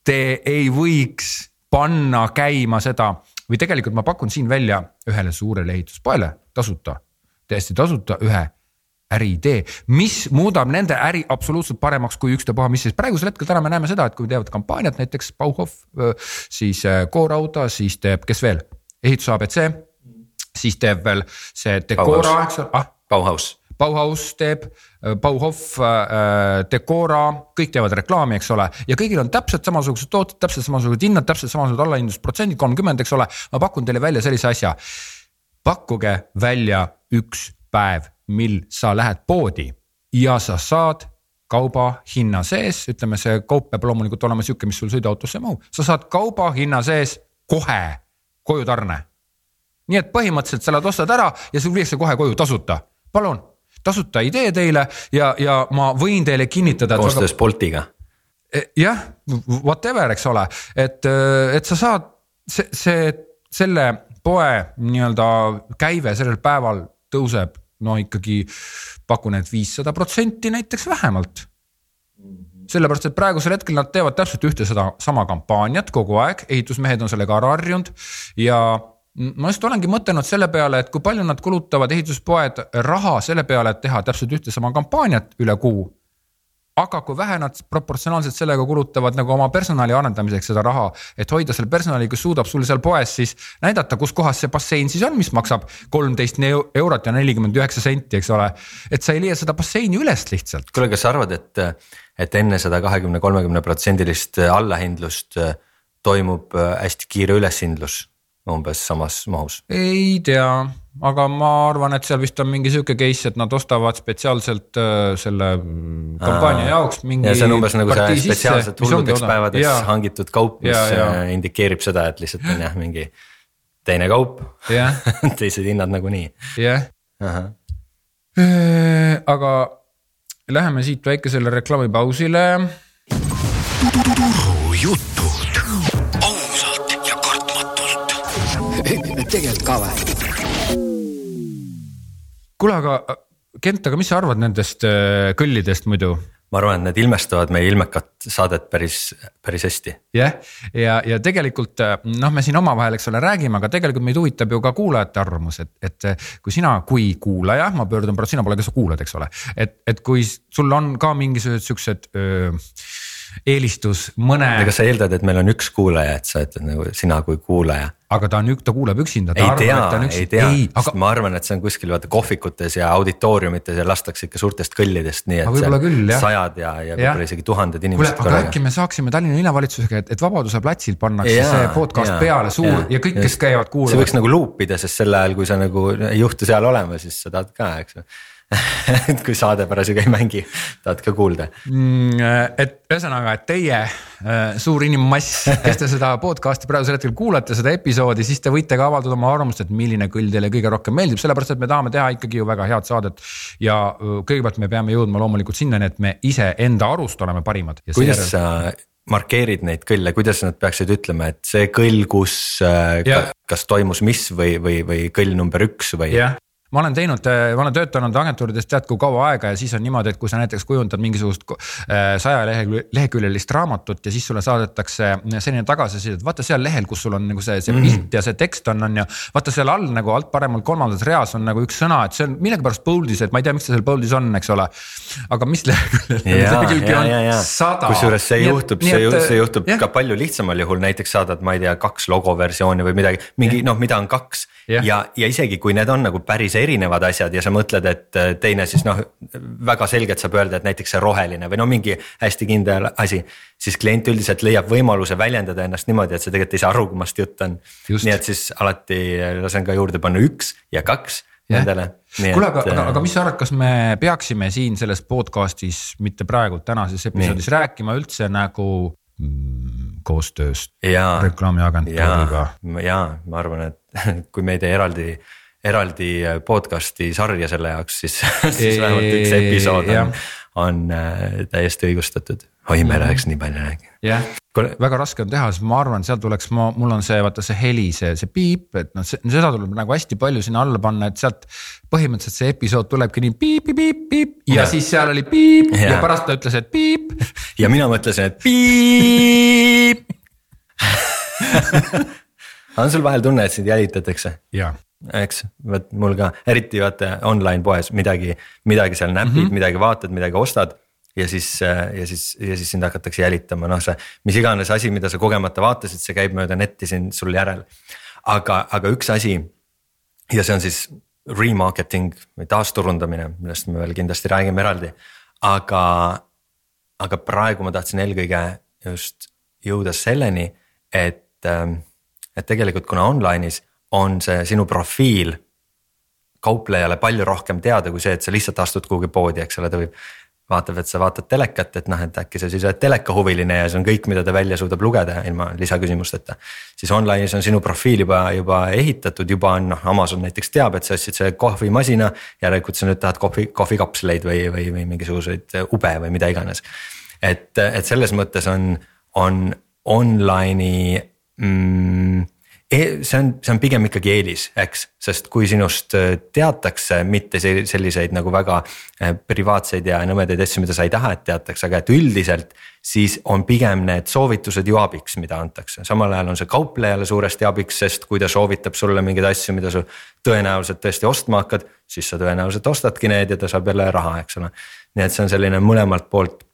te ei võiks panna käima seda? Või tegelikult ma pakun siin välja ühele suurele ehituspoele tasuta, täiesti tasuta ühe äriidee, mis muudab nende äri absoluutselt paremaks kui ükstapuha mis, sest praegusel hetkel täna me näeme seda, et kui teevad kampaaniat näiteks Bauhof, siis Core-Auto, siis teeb, kes veel, ehitus abc, siis teeb veel see Decora, eks ole ah,. Bauhaus. Bauhaus teeb, Bauhof äh,, Decora, kõik teevad reklaami, eks ole, ja kõigil on täpselt samasugused tooted, täpselt samasugused hinnad, täpselt samasugused allahindlusprotsendid, kolmkümmend, eks ole. ma pakun teile välja sellise asja. pakkuge välja üks päev mil sa lähed poodi ja sa saad kauba hinna sees, ütleme, see kaup peab loomulikult olema sihuke, mis sul sõiduautosse ei mahu, sa saad kauba hinna sees kohe kojutarne. nii et põhimõtteliselt sa lähed ostad ära ja sul viiakse kohe koju tasuta, palun, tasuta idee teile ja, ja ma võin teile kinnitada. koostöös Boltiga. E, jah, whatever, eks ole, et, et sa saad see, see, selle poe nii-öelda käive sellel päeval tõuseb no ikkagi pakun, et viissada protsenti näiteks vähemalt. sellepärast, et praegusel hetkel nad teevad täpselt ühte seda sama kampaaniat kogu aeg, ehitusmehed on sellega ära harjunud. Ja ma just olengi mõtelnud selle peale, et kui palju nad kulutavad ehituspoed raha selle peale, et teha täpselt ühte sama kampaaniat üle kuu aga kui vähe nad proportsionaalselt sellega kulutavad nagu oma personali arendamiseks seda raha, et hoida selle personali, kes suudab sul seal poes siis näidata, kus kohas see bassein siis on, mis maksab kolmteist eurot ja nelikümmend üheksa senti, eks ole. et sa ei leia seda basseini üles lihtsalt. kuule, kas sa arvad, et, et enne seda kahekümne, kolmekümne protsendilist allahindlust toimub hästi kiire üleshindlus umbes samas mahus? ei tea aga ma arvan, et seal vist on mingi sihuke case, et nad ostavad spetsiaalselt äh, selle kampaania jaoks mingi. ja see on umbes nagu see spetsiaalselt hulludeks päevadeks ja. hangitud kaup, mis ja, ja. Äh, indikeerib seda, et lihtsalt on jah, mingi teine kaup (laughs) teised hinnad nagunii. jah. Äh, aga läheme siit väikesele reklaamipausile. turujutud, ausalt ja kartmatult. tegelikult ka või? Kuule, aga Kent, aga mis sa arvad nendest äh, kõllidest muidu? ma arvan, et need ilmestavad meie ilmekat saadet päris, päris hästi. jah, ja, ja, ja tegelikult äh, noh, me siin omavahel, eks ole, räägime, aga tegelikult meid huvitab ju ka kuulajate arvamus, et, et äh, kui sina kui kuulaja, ma pöördun praegu sina poole, kes sa kuulad, eks ole, et, et kui sul on ka mingisugused siuksed öö, eelistus mõne. kas sa eeldad, et meil on üks kuulaja, et sa ütled nagu sina kui kuulaja? aga ta on, ta kuulab üksinda. ei tea, ei tea, aga... ma arvan, et see on kuskil vaata kohvikutes ja auditooriumites ja lastakse ikka suurtest kõllidest, nii et küll, sajad ja, ja võib-olla isegi tuhanded inimesed. kuule, aga äkki me saaksime Tallinna linnavalitsusega, et, et Vabaduse platsil pannakse ja, see podcast ja, peale suur ja, ja kõik, kes käivad kuulamas. see võiks nagu luupida, sest sel ajal, kui sa nagu ei juhtu seal olema, siis sa tahad ka, eks ju (laughs) et kui saade parasjagu ei mängi, tahad ka kuulda mm,. et ühesõnaga, et teie äh, suur inimmass, kes te seda podcast'i praegusel hetkel kuulate, seda episoodi, siis te võite ka avaldada oma arvamust, et milline kõll teile kõige rohkem meeldib, sellepärast et me tahame teha ikkagi ju väga head saadet. ja äh, kõigepealt me peame jõudma loomulikult sinnani, et me iseenda arust oleme parimad. kuidas sa markeerid neid kõlle, kuidas nad peaksid ütlema, et see kõll, kus äh, ja. kas toimus mis või, või, või kõll number üks või? jah, ma olen teinud, ma olen töötanud agentuurides tead kui kaua aega ja siis on niimoodi, et kui sa näiteks kujundad mingisugust äh, saja leheküljelist raamatut ja siis sulle saadetakse selline tagasiside, et vaata seal lehel, kus sul on nagu see, see mhm. pilt mm -hmm. ja see tekst on, on ju. vaata seal all nagu alt paremal kolmandas reas on nagu üks sõna, et see on millegipärast bold'is, et ma ei tea, miks ta seal bold'is on, eks ole. aga mis leheküljel (laughs) on sada. kusjuures see juhtub, see, see juhtub ja. ka palju lihtsamal juhul, näiteks saadad, ma ei tea, kaks logoversiooni või midagi, mingi noh, mida on kaks ja, ja, ja isegi kui need on nagu päris erinevad asjad ja sa mõtled, et äh, teine siis noh, väga selgelt saab öelda, et näiteks see roheline või no mingi hästi kindel asi. siis klient üldiselt leiab võimaluse väljendada ennast niimoodi, et sa tegelikult ei saa aru, kummast jutt on. nii et siis alati lasen ka juurde panna üks ja kaks nendele. kuule, aga, aga, aga mis sa arvad, kas me peaksime siin selles podcast'is, mitte praegu tänases episoodis nii. rääkima üldse nagu koostööst reklaamiagentuuriga? ja ma arvan, et (laughs) kui me ei tee eraldi eraldi äh, podcast'i sarja selle jaoks, siis, (laughs) siis vähemalt üks episood on, on äh, täiesti õigustatud. Oi, me läheks nii palju rääkima. jah, väga raske on teha, sest ma arvan, seal tuleks, ma, mul on see, vaata see heli, see, see piip, et noh, seda tuleb nagu hästi palju sinna alla panna, et sealt. põhimõtteliselt see episood tulebki nii piip, piip, piip, piip ja, ja siis seal oli piip ja. ja pärast ta ütles, et piip. (laughs) ja mina mõtlesin, et piip (laughs) on sul vahel tunne, et sind jälitatakse? eks, vot mul ka, eriti vaata online poes midagi, midagi seal näpid mm, -hmm. midagi vaatad, midagi ostad. Ja siis, ja siis, ja siis sind hakatakse jälitama, noh see, mis iganes asi, mida sa kogemata vaatasid, see käib mööda netti siin sul järel. aga, aga üks asi ja see on siis remarketing või taasturundamine, millest me veel kindlasti räägime eraldi. aga, aga praegu ma tahtsin eelkõige just jõuda selleni, et, et tegelikult kuna online'is on see sinu profiil kauplejale palju rohkem teada kui see, et sa lihtsalt astud kuhugi poodi, eks ole, ta võib. Vaatab, et sa vaatad telekat, et noh, et äkki sa siis oled telekahuviline ja see on kõik, mida ta välja suudab lugeda ilma lisaküsimusteta. siis online'is on sinu profiil juba, juba ehitatud, juba on noh, Amazon näiteks teab, et sa ostsid selle kohvimasina. järelikult sa nüüd tahad kohvi, kohvikapsleid või, või, või mingisuguseid ube või mida iganes. et, et selles mõttes on, on online'i mm, see on, see on pigem ikkagi eelis, eks, sest kui sinust äh, teatakse, mitte selliseid nagu väga äh, privaatseid ja nõmedaid asju, mida sa ei taha, et teatakse, aga et üldiselt. siis on pigem need soovitused ju abiks, mida antakse, samal ajal on see kauplejale suuresti abiks, sest kui ta soovitab sulle mingeid asju, mida sa tõenäoliselt tõesti ostma hakkad. siis sa tõenäoliselt ostadki need ja ta saab jälle raha, eks ole, nii et see on selline mõlemalt poolt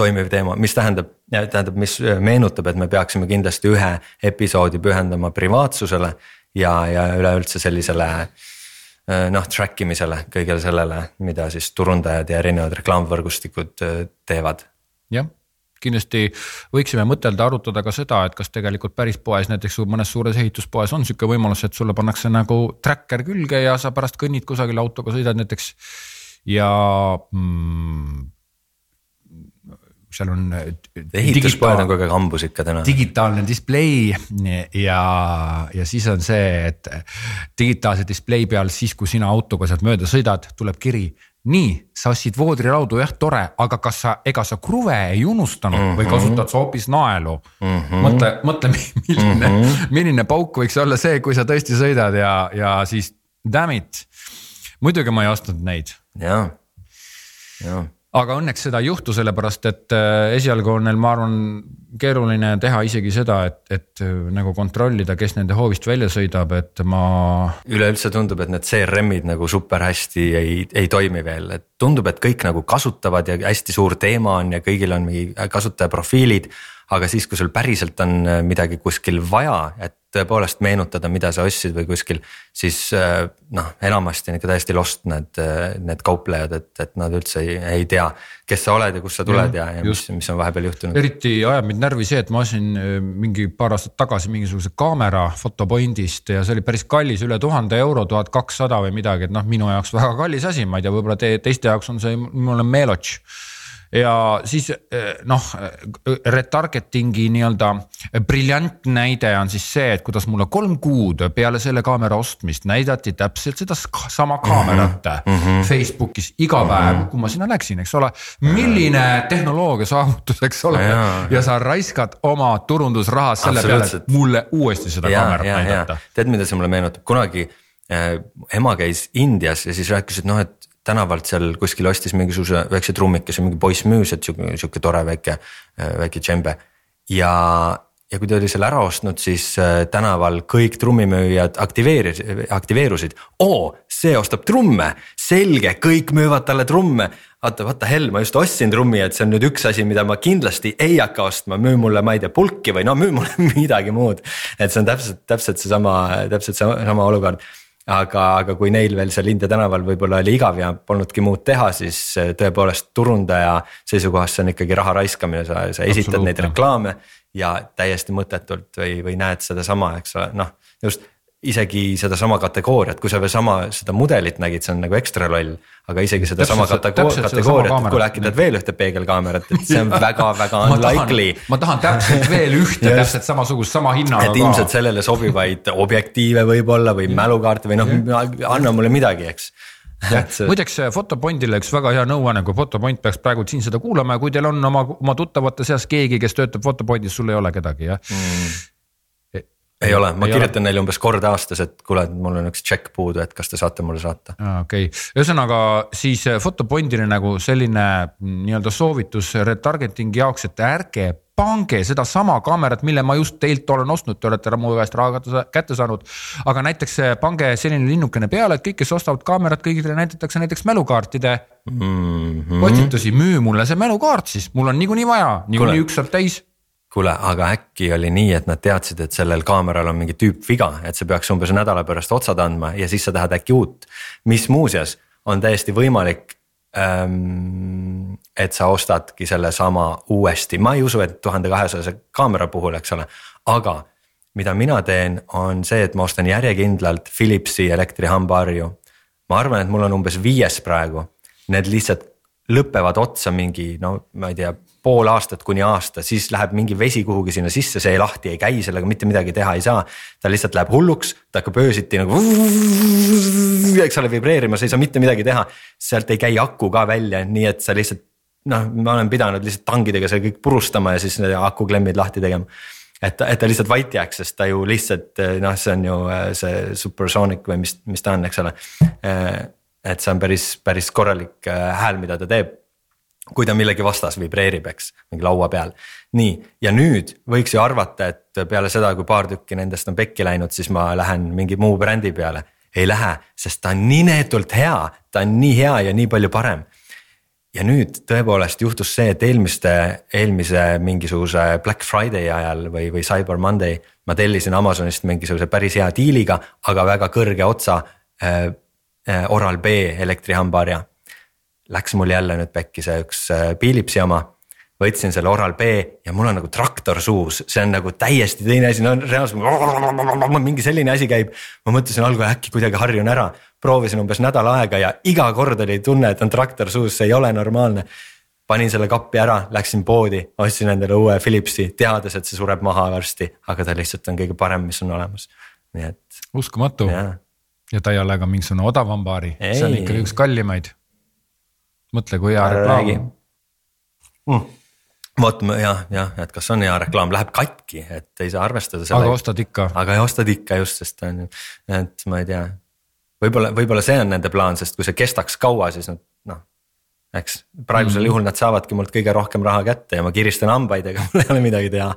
toimiv teema, mis tähendab, tähendab, mis meenutab, et me peaksime kindlasti ühe episoodi pühendama privaatsusele ja, ja üleüldse sellisele noh, track imisele, kõigele sellele, mida siis turundajad ja erinevad reklaamvõrgustikud teevad. jah, kindlasti võiksime mõtelda, arutada ka seda, et kas tegelikult päris poes, näiteks mõnes suures ehituspoes on sihuke võimalus, et sulle pannakse nagu tracker külge ja sa pärast kõnnid kusagil autoga, sõidad näiteks ja mm, seal on. Äh, ehituspoed on kogu aeg hambus ikka täna. digitaalne display ja, ja siis on see, et digitaalse display peal siis, kui sina autoga sealt mööda sõidad, tuleb kiri nii, sa ostsid voodrilaudu, jah, tore, aga kas sa, ega sa kruve ei unustanud mm -hmm. või mhm. kasutad sa hoopis naelu mm? -hmm. mõtle, mõtle, milline mm, -hmm. milline pauk võiks olla see, kui sa tõesti sõidad ja, ja siis damn it muidugi ma ei ostnud neid ja, ja aga õnneks seda ei juhtu, sellepärast et äh, esialgu on neil, ma arvan, keeruline teha isegi seda, et, et äh, nagu kontrollida, kes nende hoovist välja sõidab, et ma. üleüldse tundub, et need CRM-id nagu super hästi ei, ei toimi veel, et tundub, et kõik nagu kasutavad ja hästi suur teema on ja kõigil on mingi kasutajaprofiilid. aga siis, kui sul päriselt on äh, midagi kuskil vaja, et tõepoolest meenutada, mida sa ostsid või kuskil. siis äh, noh, enamasti on ikka täiesti lost need, need kauplejad, et, et nad üldse ei, ei tea, kes sa oled ja kust sa tuled ja, ja, ja mis, mis on vahepeal juhtunud. eriti ajab mind närvi see, et ma ostsin äh, mingi paar aastat tagasi mingisuguse kaamera Fotopointist ja see oli päris kallis, üle tuhande euro, tuhat kakssada või midagi, et noh, minu jaoks väga kallis asi, ma ei tea, võib-olla te, teiste jaoks on see, mul on meelotš ja siis eh, noh, retargeting'i nii-öelda briljantne näide on siis see, et kuidas mulle kolm kuud peale selle kaamera ostmist näidati täpselt seda sama kaamerat mm -hmm. Facebookis iga päev mm, -hmm. kui ma sinna läksin, eks ole. milline tehnoloogia saavutus, eks ole, ja sa raiskad oma turundusraha selle peale, et mulle uuesti seda ja, kaamerat ja, näidata. tead, mida see mulle meenutab, kunagi äh, ema käis Indias ja siis rääkis, et noh, et tänavalt seal kuskil ostis mingisuguse väikse trummikese, mingi poiss müüs, et sihuke, sihuke tore väike, väike džembe. ja, ja kui ta oli selle ära ostnud, siis äh, tänaval kõik trummimüüjad aktiveeris, aktiveerusid. oo, see ostab trumme, selge, kõik müüvad talle trumme. vaata, vaata hell, ma just ostsin trummi, et see on nüüd üks asi, mida ma kindlasti ei hakka ostma, müü mulle, ma ei tea, pulki või no müü mulle (laughs) midagi muud. et see on täpselt, täpselt seesama, täpselt sama olukord aga, aga kui neil veel seal India tänaval võib-olla oli igav ja polnudki muud teha, siis eh, tõepoolest turundaja seisukohast see on ikkagi raha raiskamine, sa, sa esitad neid reklaame. ja täiesti mõttetult või, või näed sedasama, eks ole, noh just isegi sedasama kategooriat, kui sa veel sama seda mudelit nägid, see on nagu ekstra loll. aga isegi sedasama kategooriat, et kuule äkki teed veel ühte peegelkaamerat, et see on (laughs) väga-väga unlikely. ma tahan täpselt veel ühte (laughs) täpselt samasugust, sama hinnaga ka. et ilmselt sellele sobivaid objektiive võib-olla või mälukaarte või noh, anna mulle midagi, eks. (laughs) Muideks Fotopondile üks väga hea nõuanne, kui Fotopont peaks praegu siin seda kuulama ja kui teil on oma, oma tuttavate seas keegi, kes töötab Fotopondis, sul ei ole kedagi jah. Mm ei ole, ma ei kirjutan ole. neile umbes kord aastas, et kuule, et mul on üks tšekk puudu, et kas te saate mulle saata. okei okay., ühesõnaga siis Photopondile äh, nagu selline mm, nii-öelda soovitus retargeting'i jaoks, et ärge pange sedasama kaamerat, mille ma just teilt olen ostnud, te olete mu käest raha kätte saanud. aga näiteks äh, pange selline linnukene peale, et kõik, kes ostavad kaamerat, kõigile näidatakse näiteks mälukaartide mm -hmm. postitusi, müü mulle see mälukaart siis, mul on niikuinii vaja, niikuinii üks saab täis kuule, aga äkki oli nii, et nad teadsid, et sellel kaameral on mingi tüüpviga, et see peaks umbes nädala pärast otsad andma ja siis sa tahad äkki uut. mis muuseas on täiesti võimalik ähm,. et sa ostadki sellesama uuesti, ma ei usu, et tuhande kahesajase kaamera puhul, eks ole, aga mida mina teen, on see, et ma ostan järjekindlalt Philipsi elektrihambaharju. ma arvan, et mul on umbes viies praegu, need lihtsalt lõpevad otsa mingi no ma ei tea pool aastat kuni aasta, siis läheb mingi vesi kuhugi sinna sisse, see lahti ei käi, sellega mitte midagi teha ei saa. ta lihtsalt läheb hulluks, ta hakkab öösiti nagu eks ole vibreerima, sa ei saa mitte midagi teha. sealt ei käi aku ka välja, nii et sa lihtsalt noh, ma olen pidanud lihtsalt tangidega selle kõik purustama ja siis need akuklemmid lahti tegema. et, et ta lihtsalt vait jääks, sest ta ju lihtsalt noh, see on ju see supersonic või mis, mis ta on, eks ole. et see on päris, päris korralik hääl, mida ta teeb kui ta millegi vastas vibreerib, eks, mingi laua peal. nii, ja nüüd võiks ju arvata, et peale seda, kui paar tükki nendest on pekki läinud, siis ma lähen mingi muu brändi peale. ei lähe, sest ta on nii neetult hea, ta on nii hea ja nii palju parem. ja nüüd tõepoolest juhtus see, et eelmiste, eelmise mingisuguse Black Friday ajal või, või Cyber Monday. ma tellisin Amazonist mingisuguse päris hea diiliga, aga väga kõrge otsa äh, äh, Oral-B elektrihambaharja läks mul jälle nüüd pekki see üks äh, Philipsi oma. võtsin selle Oral-B ja mul on nagu traktor suus, see on nagu täiesti teine asi, no reaalselt mingi selline asi käib. ma mõtlesin algul äkki kuidagi harjun ära, proovisin umbes nädal aega ja iga kord oli tunne, et on traktor suus, see ei ole normaalne. Panin selle kappi ära, läksin poodi, ostsin endale uue Philipsi, teades, et see sureb maha varsti, aga ta lihtsalt on kõige parem, mis on olemas, nii et. uskumatu. Ja, ja ta ei ole ka mingisugune odavam baari, see on ikkagi üks kallimaid mõtle, kui hea reklaam mm.. vot jah, jah, et kas on hea reklaam, läheb katki, et ei saa arvestada sellega. aga ostad ikka. aga ostad ikka just, sest on ju, et ma ei tea. võib-olla, võib-olla see on nende plaan, sest kui see kestaks kaua, siis nad noh. eks praegusel mm. juhul nad saavadki mult kõige rohkem raha kätte ja ma kiristan hambaid, ega (laughs) mul ei ole midagi teha.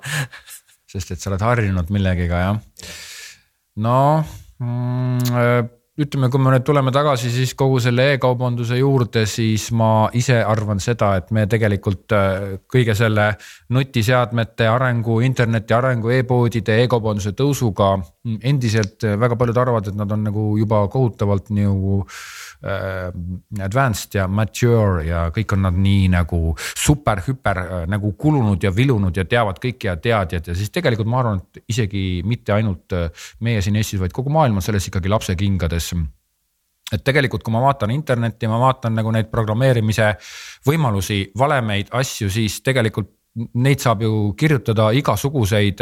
sest et sa oled harjunud millegiga jah. no mm, ütleme, kui me nüüd tuleme tagasi siis kogu selle e-kaubanduse juurde, siis ma ise arvan seda, et me tegelikult äh, kõige selle nutiseadmete arengu, interneti arengu e, e-poodide e, e-kaubanduse tõusuga endiselt väga paljud arvavad, et nad on nagu juba kohutavalt nagu äh, advanced ja mature ja kõik on nad nii nagu super hüper äh, nagu kulunud ja vilunud ja teavad kõike ja teadjad ja siis tegelikult ma arvan, et isegi mitte ainult äh, meie siin Eestis, vaid kogu maailm on selles ikkagi lapsekingades et tegelikult, kui ma vaatan internetti, ma vaatan nagu neid programmeerimise võimalusi, valemeid, asju, siis tegelikult neid saab ju kirjutada igasuguseid.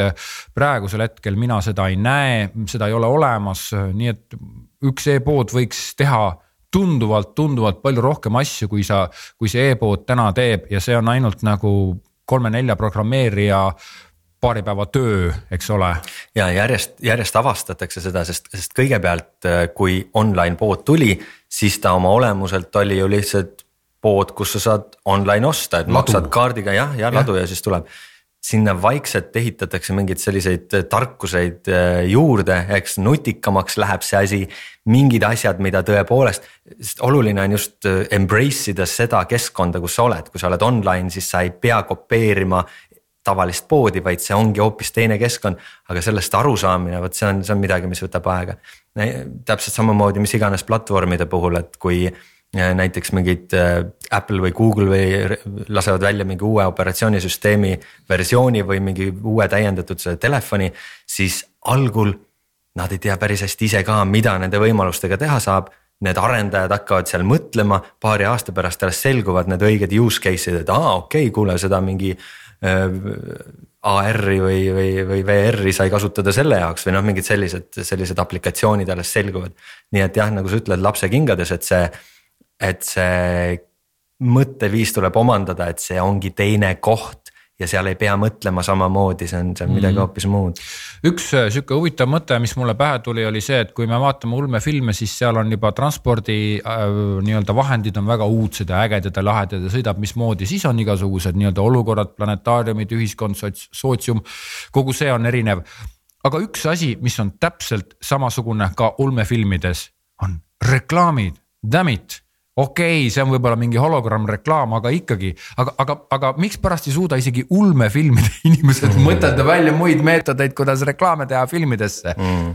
praegusel hetkel mina seda ei näe, seda ei ole olemas, nii et üks e-pood võiks teha tunduvalt, tunduvalt palju rohkem asju, kui sa, kui see e-pood täna teeb ja see on ainult nagu kolme-nelja programmeerija paari päeva töö, eks ole. ja järjest, järjest avastatakse seda, sest, sest kõigepealt, äh, kui online pood tuli, siis ta oma olemuselt oli ju lihtsalt pood, kus sa saad online osta, et ladu. maksad kaardiga jah, ja ladu ja. ja siis tuleb. Sinna vaikselt ehitatakse mingeid selliseid äh, tarkuseid äh, juurde, eks nutikamaks läheb see asi. mingid asjad, mida tõepoolest, sest oluline on just embrace ida seda keskkonda, kus sa oled, kui sa oled online, siis sa ei pea kopeerima tavalist poodi, vaid see ongi hoopis teine keskkond. aga sellest arusaamine, vot see on, see on midagi, mis võtab aega. täpselt samamoodi, mis iganes platvormide puhul, et kui näiteks mingid äh, Apple või Google või lasevad välja mingi uue operatsioonisüsteemi versiooni või mingi uue täiendatud telefoni, siis algul nad ei tea päris hästi ise ka, mida nende võimalustega teha saab need arendajad hakkavad seal mõtlema, paari aasta pärast alles selguvad need õiged use case'id, et aa, okei okay,, kuule, seda mingi Äh, AR-i või, või, või VR-i sai kasutada selle jaoks või noh, mingid sellised, sellised aplikatsioonid alles selguvad. nii et jah, nagu sa ütled lapse kingades, et see, et see mõtteviis tuleb omandada, et see ongi teine koht ja seal ei pea mõtlema samamoodi, see on, see on midagi mm. hoopis muud. üks äh, sihuke huvitav mõte, mis mulle pähe tuli, oli see, et kui me vaatame ulmefilme, siis seal on juba transpordi äh, nii-öelda vahendid on väga uudsed ja ägedad ja lahedad ja sõidab mismoodi, siis on igasugused nii-öelda olukorrad, planetaariumid, ühiskond, sootsium, kogu see on erinev. aga üks asi, mis on täpselt samasugune ka ulmefilmides, on reklaamid, damn it okei okay,, see on võib-olla mingi hologrammreklaam, aga ikkagi, aga, aga, aga mikspärast ei suuda isegi ulmefilmide (laughs) inimesed mm. mõtelda välja muid meetodeid, kuidas reklaame teha filmidesse mm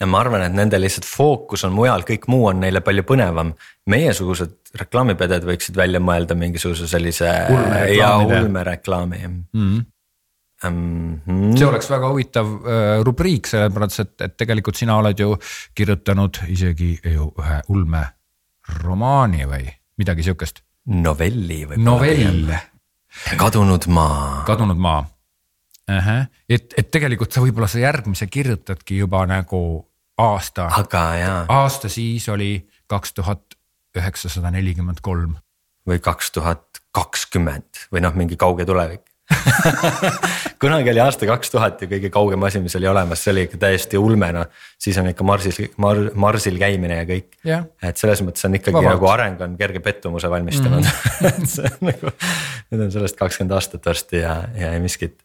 ja ma arvan, et nende lihtsalt fookus on mujal, kõik muu on neile palju põnevam. meiesugused reklaamipeded võiksid välja mõelda mingisuguse sellise ja ulmereklaami mm. -hmm. Mm -hmm. see oleks väga huvitav äh, rubriik, sellepärast et, et tegelikult sina oled ju kirjutanud isegi ju ühe ulme romaani või midagi sihukest. novelli võib-olla. novell. kadunud maa. kadunud maa uh. -huh. et, et tegelikult sa võib-olla sa järgmise kirjutadki juba nagu aasta. aasta siis oli kaks tuhat üheksasada nelikümmend kolm. või kaks tuhat kakskümmend või noh, mingi kauge tulevik (laughs) kunagi oli aasta kaks tuhat ja kõige kaugem asi, mis oli olemas, see oli ikka täiesti ulme, noh. siis on ikka Marsil Mar,, Marsil käimine ja kõik yeah.. et selles mõttes on ikkagi Vabalt. nagu areng on kerge pettumuse valmistanud mm. -hmm. (laughs) et see on nagu, nüüd on sellest kakskümmend aastat varsti ja, ja ei miskit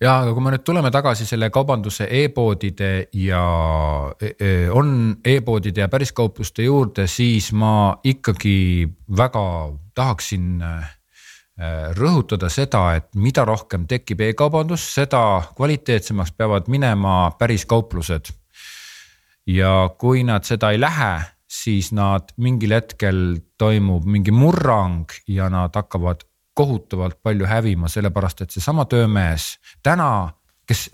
ja aga kui me nüüd tuleme tagasi selle kaubanduse e-poodide ja e, e, on e-poodide ja päriskaupluste juurde, siis ma ikkagi väga tahaksin rõhutada seda, et mida rohkem tekib e-kaubandus, seda kvaliteetsemaks peavad minema päris kauplused. ja kui nad seda ei lähe, siis nad mingil hetkel toimub mingi murrang ja nad hakkavad kohutavalt palju hävima, sellepärast et seesama töömees täna, kes,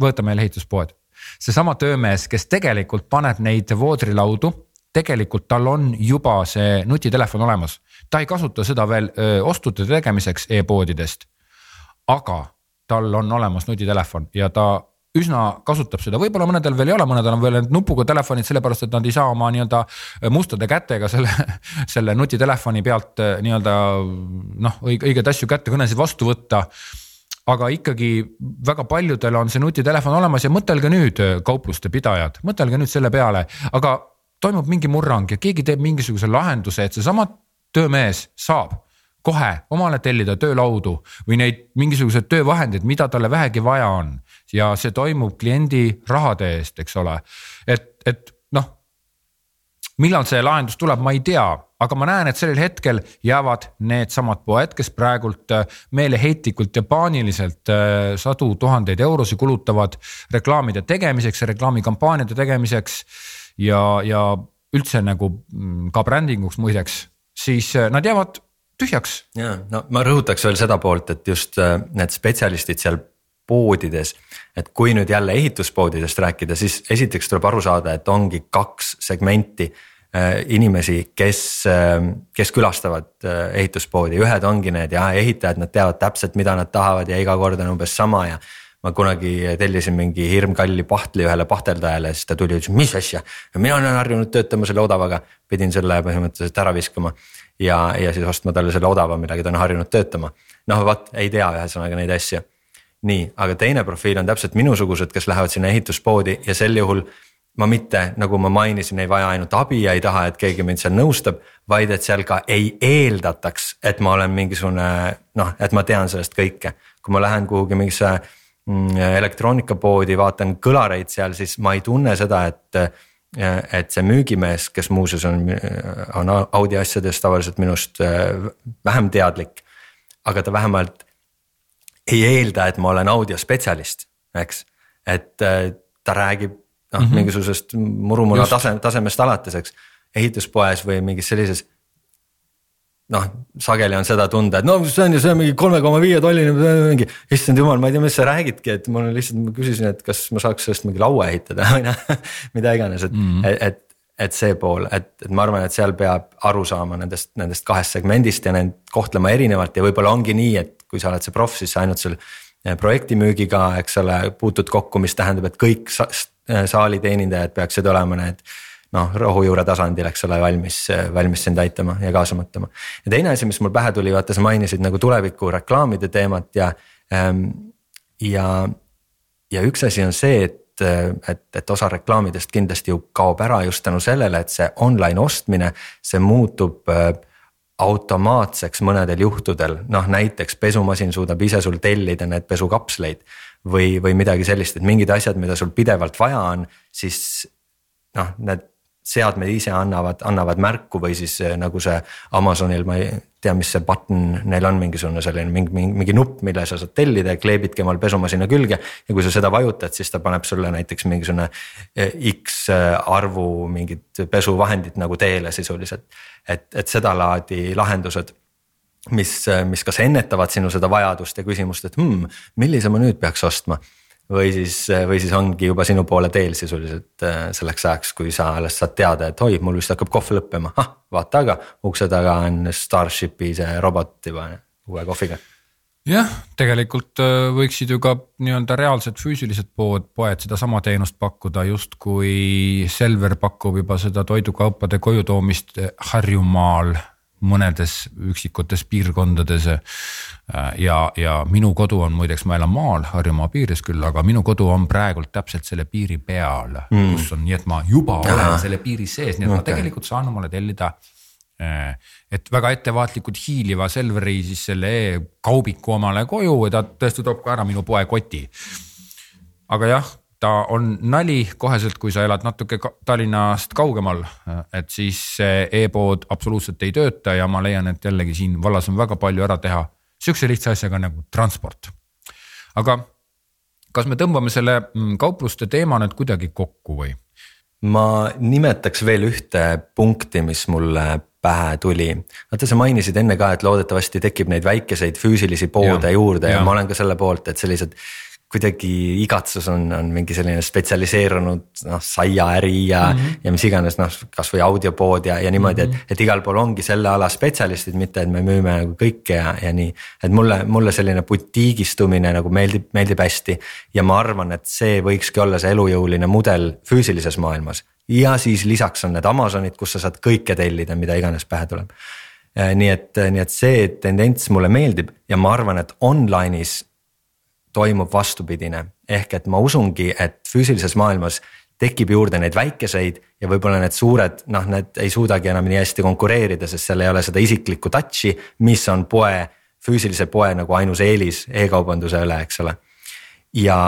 võtame jälle ehituspoed, seesama töömees, kes tegelikult paneb neid voodrilaudu tegelikult tal on juba see nutitelefon olemas, ta ei kasuta seda veel öö, ostude tegemiseks e-poodidest. aga tal on olemas nutitelefon ja ta üsna kasutab seda, võib-olla mõnedel veel ei ole, mõnedel on veel need nupuga telefonid, sellepärast et nad ei saa oma nii-öelda mustade kätega selle, (laughs) selle nutitelefoni pealt nii-öelda noh, õigeid asju kätte, kõnesid vastu võtta. Aga ikkagi väga paljudel on see nutitelefon olemas ja mõtelge nüüd, kaupluste pidajad, mõtelge nüüd selle peale, aga toimub mingi murrang ja keegi teeb mingisuguse lahenduse, et seesama töömees saab kohe omale tellida töölaudu või neid mingisuguseid töövahendeid, mida talle vähegi vaja on. ja see toimub kliendi rahade eest, eks ole, et, et noh. millal see lahendus tuleb, ma ei tea, aga ma näen, et sellel hetkel jäävad needsamad poed, kes praegult äh, meeleheitlikult ja paaniliselt äh, sadu tuhandeid eurosid kulutavad reklaamide tegemiseks ja reklaamikampaaniate tegemiseks. ja, ja üldse nagu mm, ka brändinguks muideks, siis äh, nad jäävad tühjaks. ja no ma rõhutaks veel seda poolt, et just äh, need spetsialistid seal poodides. et kui nüüd jälle ehituspoodidest rääkida, siis esiteks tuleb aru saada, et ongi kaks segmenti äh, inimesi, kes, kes külastavad ehituspoodi, ühed ongi need ja ehitajad, nad teavad täpselt, mida nad tahavad ja iga kord on umbes sama ja ma kunagi tellisin mingi hirmkalli pahtli ühele pahteldajale, siis ta tuli ja ütles, mis asja. mina olen harjunud töötama selle odavaga, pidin selle põhimõtteliselt ära viskama ja, ja siis ostma talle selle odava, millega ta on harjunud töötama. noh, vot ei tea ühesõnaga neid asju. nii, aga teine profiil on täpselt minusugused, kes lähevad sinna ehituspoodi ja sel juhul ma mitte, nagu ma mainisin, ei vaja ainult abi ja ei taha, et keegi mind seal nõustab, vaid et seal ka ei eeldataks, et ma olen mingisugune noh, et ma tean sellest kõike. kui ma lähen kuhugi mingisse elektroonikapoodi, vaatan kõlareid seal, siis ma ei tunne seda, et et see müügimees, kes muuseas on, on Audi asjadest tavaliselt minust äh, vähem teadlik. aga ta vähemalt ei eelda, et ma olen audiospetsialist, eks, et äh, ta räägib noh mm -hmm. mingisugusest murumuna tase, tasemest alates, eks. ehituspoes või mingis sellises noh, sageli on seda tunda, et no see on ju, see on mingi kolme koma viie tolline, mingi. issand jumal, ma ei tea, mis sa räägidki, et mul lihtsalt, ma küsisin, et kas ma saaks sellest mingi laua ehitada (laughs) või noh, mida iganes, et mm, -hmm. et. et see pool, et, et ma arvan, et seal peab aru saama nendest, nendest kahest segmendist ja neid kohtlema erinevalt ja võib-olla ongi nii, et kui sa oled see proff, siis sa ainult seal eh, projektimüügiga, eks ole, puutud kokku, mis tähendab, et kõik sa, saali teenindajad peaksid olema need noh, rohujuure tasandil, eks ole, valmis, valmis sind aitama ja kaasa mõtlema. ja teine asi, mis mul pähe tuli, vaata sa mainisid nagu tuleviku reklaamide teemat ja ähm,. ja, ja üks asi on see, et, et, et osa reklaamidest kindlasti ju kaob ära just tänu sellele, et see online ostmine, see muutub äh, automaatseks mõnedel juhtudel, noh näiteks pesumasin suudab ise sul tellida need pesukapsleid. või, või midagi sellist, et mingid asjad, mida sul pidevalt vaja on, siis noh, need seadmed ise annavad, annavad märku või siis eh, nagu see Amazonil, ma ei tea, mis see button neil on, mingisugune selline mingi, mingi, mingi nupp, mille sa saad tellida ja kleebidki omal pesumasina külge. ja kui sa seda vajutad, siis ta paneb sulle näiteks mingisugune eh, X eh, arvu mingit pesuvahendit nagu teele sisuliselt. et, et sedalaadi lahendused mis, mis kas ennetavad sinu seda vajadust ja küsimust, et hmm, millise ma nüüd peaks ostma või siis, või siis ongi juba sinu poole teel sisuliselt äh, selleks ajaks, kui sa alles saad teada, et oi, mul vist hakkab kohv lõppema, ah vaata aga ukse taga on Starshipi see robot juba uue kohviga. Jah, tegelikult äh, võiksid ju ka nii-öelda reaalsed füüsilised pood, poed sedasama teenust pakkuda, justkui Selver pakub juba seda toidukaupade koju toomist Harjumaal mõnedes üksikutes piirkondades. Äh, ja, ja minu kodu on muideks, ma elan maal, Harjumaa piires küll, aga minu kodu on praegult täpselt selle piiri peal mm., kus on nii, et ma juba Aha. olen selle piiri sees, nii et okay. ma tegelikult saan omale tellida äh, et väga ettevaatlikult hiiliva Selveri siis selle e-kaubiku omale koju ja ta tõesti toob ka ära minu poekoti. aga jah ta on nali koheselt, kui sa elad natuke Tallinnast kaugemal, et siis see e-pood absoluutselt ei tööta ja ma leian, et jällegi siin vallas on väga palju ära teha sihukese lihtsa asjaga nagu transport. aga kas me tõmbame selle mm, kaupluste teema nüüd kuidagi kokku või? ma nimetaks veel ühte punkti, mis mulle pähe tuli. vaata, sa mainisid enne ka, et loodetavasti tekib neid väikeseid füüsilisi poode ja, juurde ja, ja ma olen ka selle poolt, et sellised kuidagi igatsus on, on mingi selline spetsialiseerunud noh saiaäri ja mm, -hmm. ja mis iganes noh, kasvõi audiopood ja, ja niimoodi mm, -hmm. et, et igal pool ongi selle ala spetsialistid, mitte et me müüme nagu kõike ja, ja nii. et mulle, mulle selline butiigistumine nagu meeldib, meeldib hästi ja ma arvan, et see võikski olla see elujõuline mudel füüsilises maailmas. ja siis lisaks on need Amazonid, kus sa saad kõike tellida, mida iganes pähe tuleb nii et, nii et see tendents mulle meeldib ja ma arvan, et online'is toimub vastupidine, ehk et ma usungi, et füüsilises maailmas tekib juurde neid väikeseid ja võib-olla need suured, noh, need ei suudagi enam nii hästi konkureerida, sest seal ei ole seda isiklikku touch'i, mis on poe, füüsilise poe nagu ainus eelis e-kaubanduse üle, eks ole. ja,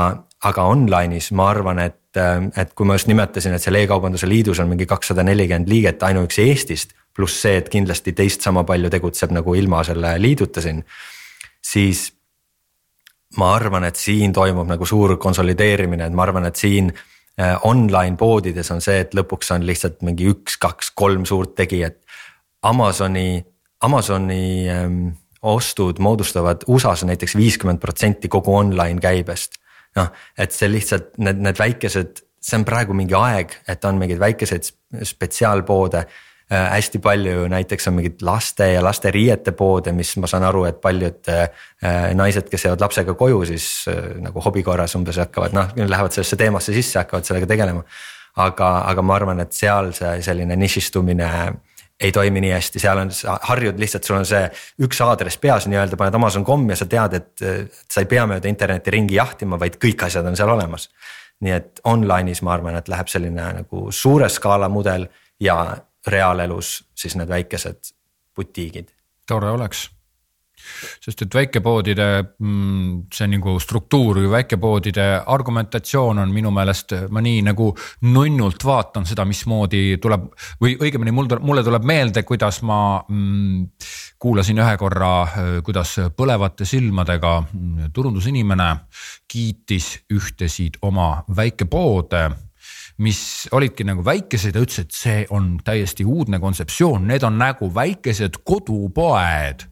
aga online'is ma arvan, et, et kui ma just nimetasin, et seal e-kaubanduse liidus on mingi kakssada nelikümmend liiget ainuüksi Eestist. pluss see, et kindlasti teist sama palju tegutseb nagu ilma selle liiduta siin, siis ma arvan, et siin toimub nagu suur konsolideerimine, et ma arvan, et siin Äh, online poodides on see, et lõpuks on lihtsalt mingi üks, kaks, kolm suurt tegijat. Amazoni, Amazoni ähm, ostud moodustavad USA-s näiteks viiskümmend protsenti kogu online käibest. noh, et see lihtsalt need, need väikesed, see on praegu mingi aeg, et on mingeid väikeseid spetsiaalpoode hästi palju näiteks on mingeid laste ja lasteriiete poode, mis ma saan aru, et paljud äh, naised, kes jäävad lapsega koju, siis äh, nagu hobi korras umbes hakkavad noh, lähevad sellesse teemasse sisse, hakkavad sellega tegelema. aga, aga ma arvan, et seal see selline nišistumine ei toimi nii hästi, seal on, sa harjud lihtsalt, sul on see üks aadress peas nii-öelda, paned Amazon.com ja sa tead, et sa ei pea mööda internetti ringi jahtima, vaid kõik asjad on seal olemas. nii et online'is ma arvan, et läheb selline nagu suure skaala mudel ja reaalelus siis need väikesed butiigid. tore oleks sest et väikepoodide mm, see nagu struktuur või väikepoodide argumentatsioon on minu meelest, ma nii nagu nunnult vaatan seda, mismoodi tuleb või õigemini mul tuleb, mulle tuleb meelde, kuidas ma mm, kuulasin ühe korra, kuidas põlevate silmadega mm, turundusinimene kiitis ühtesid oma väikepoode mis olidki nagu väikesed ja ütles, et see on täiesti uudne kontseptsioon, need on nagu väikesed kodupoed.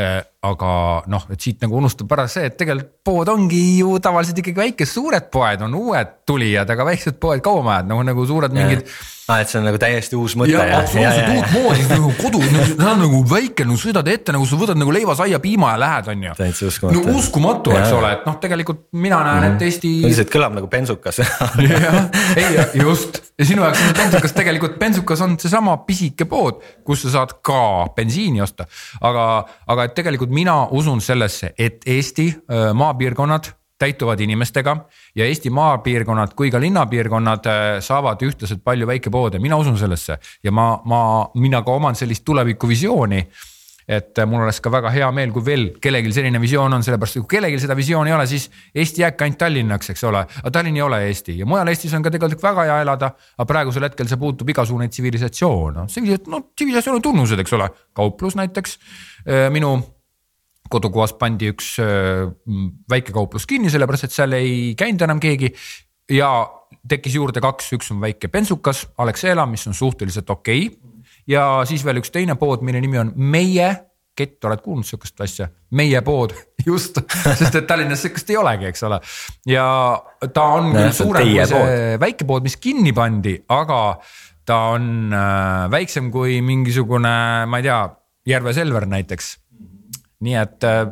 Äh, aga noh, et siit nagu unustub ära see, et tegelikult pood ongi ju tavaliselt ikkagi väikesed, suured poed on uued tulijad, aga väiksed poed kauem ajavad nagu, nagu suured mingid aa, et see on nagu täiesti uus mõte. absoluutselt uutmoodi nagu kodu, see on nagu väike, nagu sõidad ette nagu sa võtad nagu leivasaia piima ja lähed, on ju. täitsa uskumatu. no uskumatu, eks ole, et noh, tegelikult mina näen, et mhm. Eesti. lihtsalt kõlab nagu bensukas (laughs) ei just ja sinu jaoks on bensukas tegelikult, bensukas on seesama pisike pood, kus sa saad ka bensiini osta. aga, aga et tegelikult mina usun sellesse, et Eesti maapiirkonnad täituvad inimestega ja Eesti maapiirkonnad kui ka linnapiirkonnad äh, saavad ühtlaselt palju väikepoode, mina usun sellesse ja ma, ma, mina ka oman sellist tulevikuvisiooni et äh, mul oleks ka väga hea meel, kui veel kellelgi selline visioon on, sellepärast kui kellelgi seda visiooni ei ole, siis Eesti jääbki ainult Tallinnaks, eks ole. aga Tallinn ei ole Eesti ja mujal Eestis on ka tegelikult väga hea elada. aga praegusel hetkel see puutub igasugune tsivilisatsioon, noh no tsivilisatsiooni tunnused, eks ole, kauplus näiteks äh, minu kodukohas pandi üks äh, väike kauplus kinni, sellepärast et seal ei käinud enam keegi. ja tekkis juurde kaks, üks on väike bensukas, Alexela, mis on suhteliselt okei okay.. ja siis veel üks teine pood, mille nimi on Meie kett, oled kuulnud sihukest asja? meie pood, (laughs) just, sest et Tallinnas sihukest ei olegi, eks ole. ja ta on küll suurem kui see väike pood, mis kinni pandi, aga ta on äh, väiksem kui mingisugune, ma ei tea, Järve Selver näiteks nii et äh,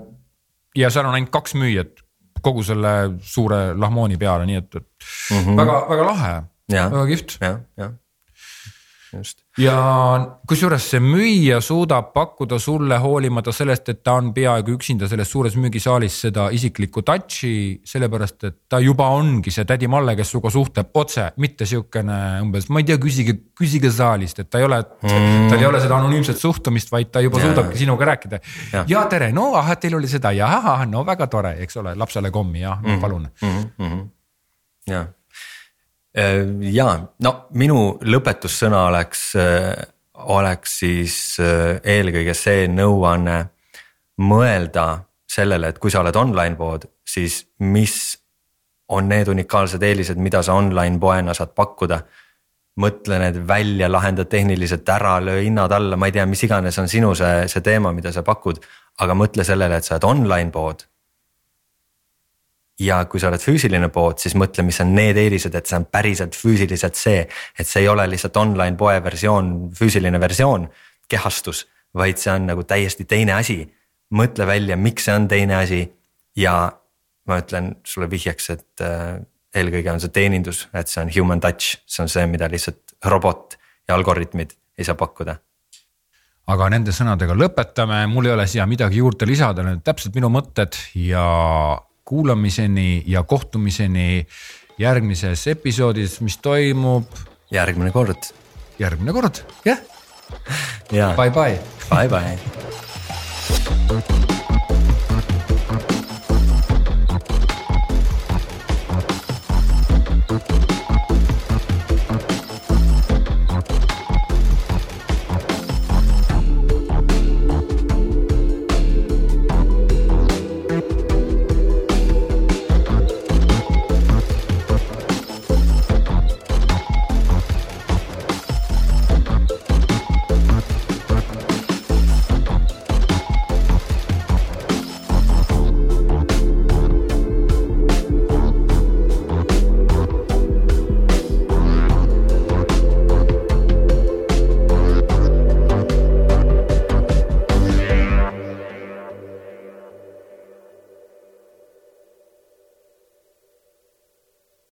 ja seal on ainult kaks müüjat kogu selle suure lahmooni peale, nii et, et mm -hmm. väga, väga lahe, väga kihvt. jah, jah just. ja kusjuures see müüja suudab pakkuda sulle hoolimata sellest, et ta on peaaegu üksinda selles suures müügisaalis seda isiklikku touch'i, sellepärast et ta juba ongi see tädi Malle, kes sinuga suhtleb otse, mitte sihukene umbes, ma ei tea, küsige, küsige saalist, et ta ei ole mm., tal ei ole seda anonüümset suhtumist, vaid ta juba ja. suudabki sinuga rääkida. ja, tere, no ahah, teil oli seda ja ahah, no väga tore, eks ole, lapsele kommi jah mm, -hmm. palun mm. -hmm. ja ja no minu lõpetussõna oleks, äh, oleks siis äh, eelkõige see nõuanne mõelda sellele, et kui sa oled online pood, siis mis on need unikaalsed eelised, mida sa online poena saad pakkuda. mõtle need välja, lahenda tehniliselt ära, löö hinnad alla, ma ei tea, mis iganes on sinu see, see teema, mida sa pakud. aga mõtle sellele, et sa oled online pood ja kui sa oled füüsiline pood, siis mõtle, mis on need eelised, et see on päriselt füüsiliselt see, et see ei ole lihtsalt online poe versioon, füüsiline versioon, kehastus, vaid see on nagu täiesti teine asi. mõtle välja, miks see on teine asi ja ma ütlen sulle vihjeks, et äh, eelkõige on see teenindus, et see on human touch, see on see, mida lihtsalt robot ja algoritmid ei saa pakkuda aga nende sõnadega lõpetame, mul ei ole siia midagi juurde lisada, need on täpselt minu mõtted ja kuulamiseni ja kohtumiseni järgmises episoodis, mis toimub järgmine kord. järgmine kord, jah. Bye bye. Bye bye.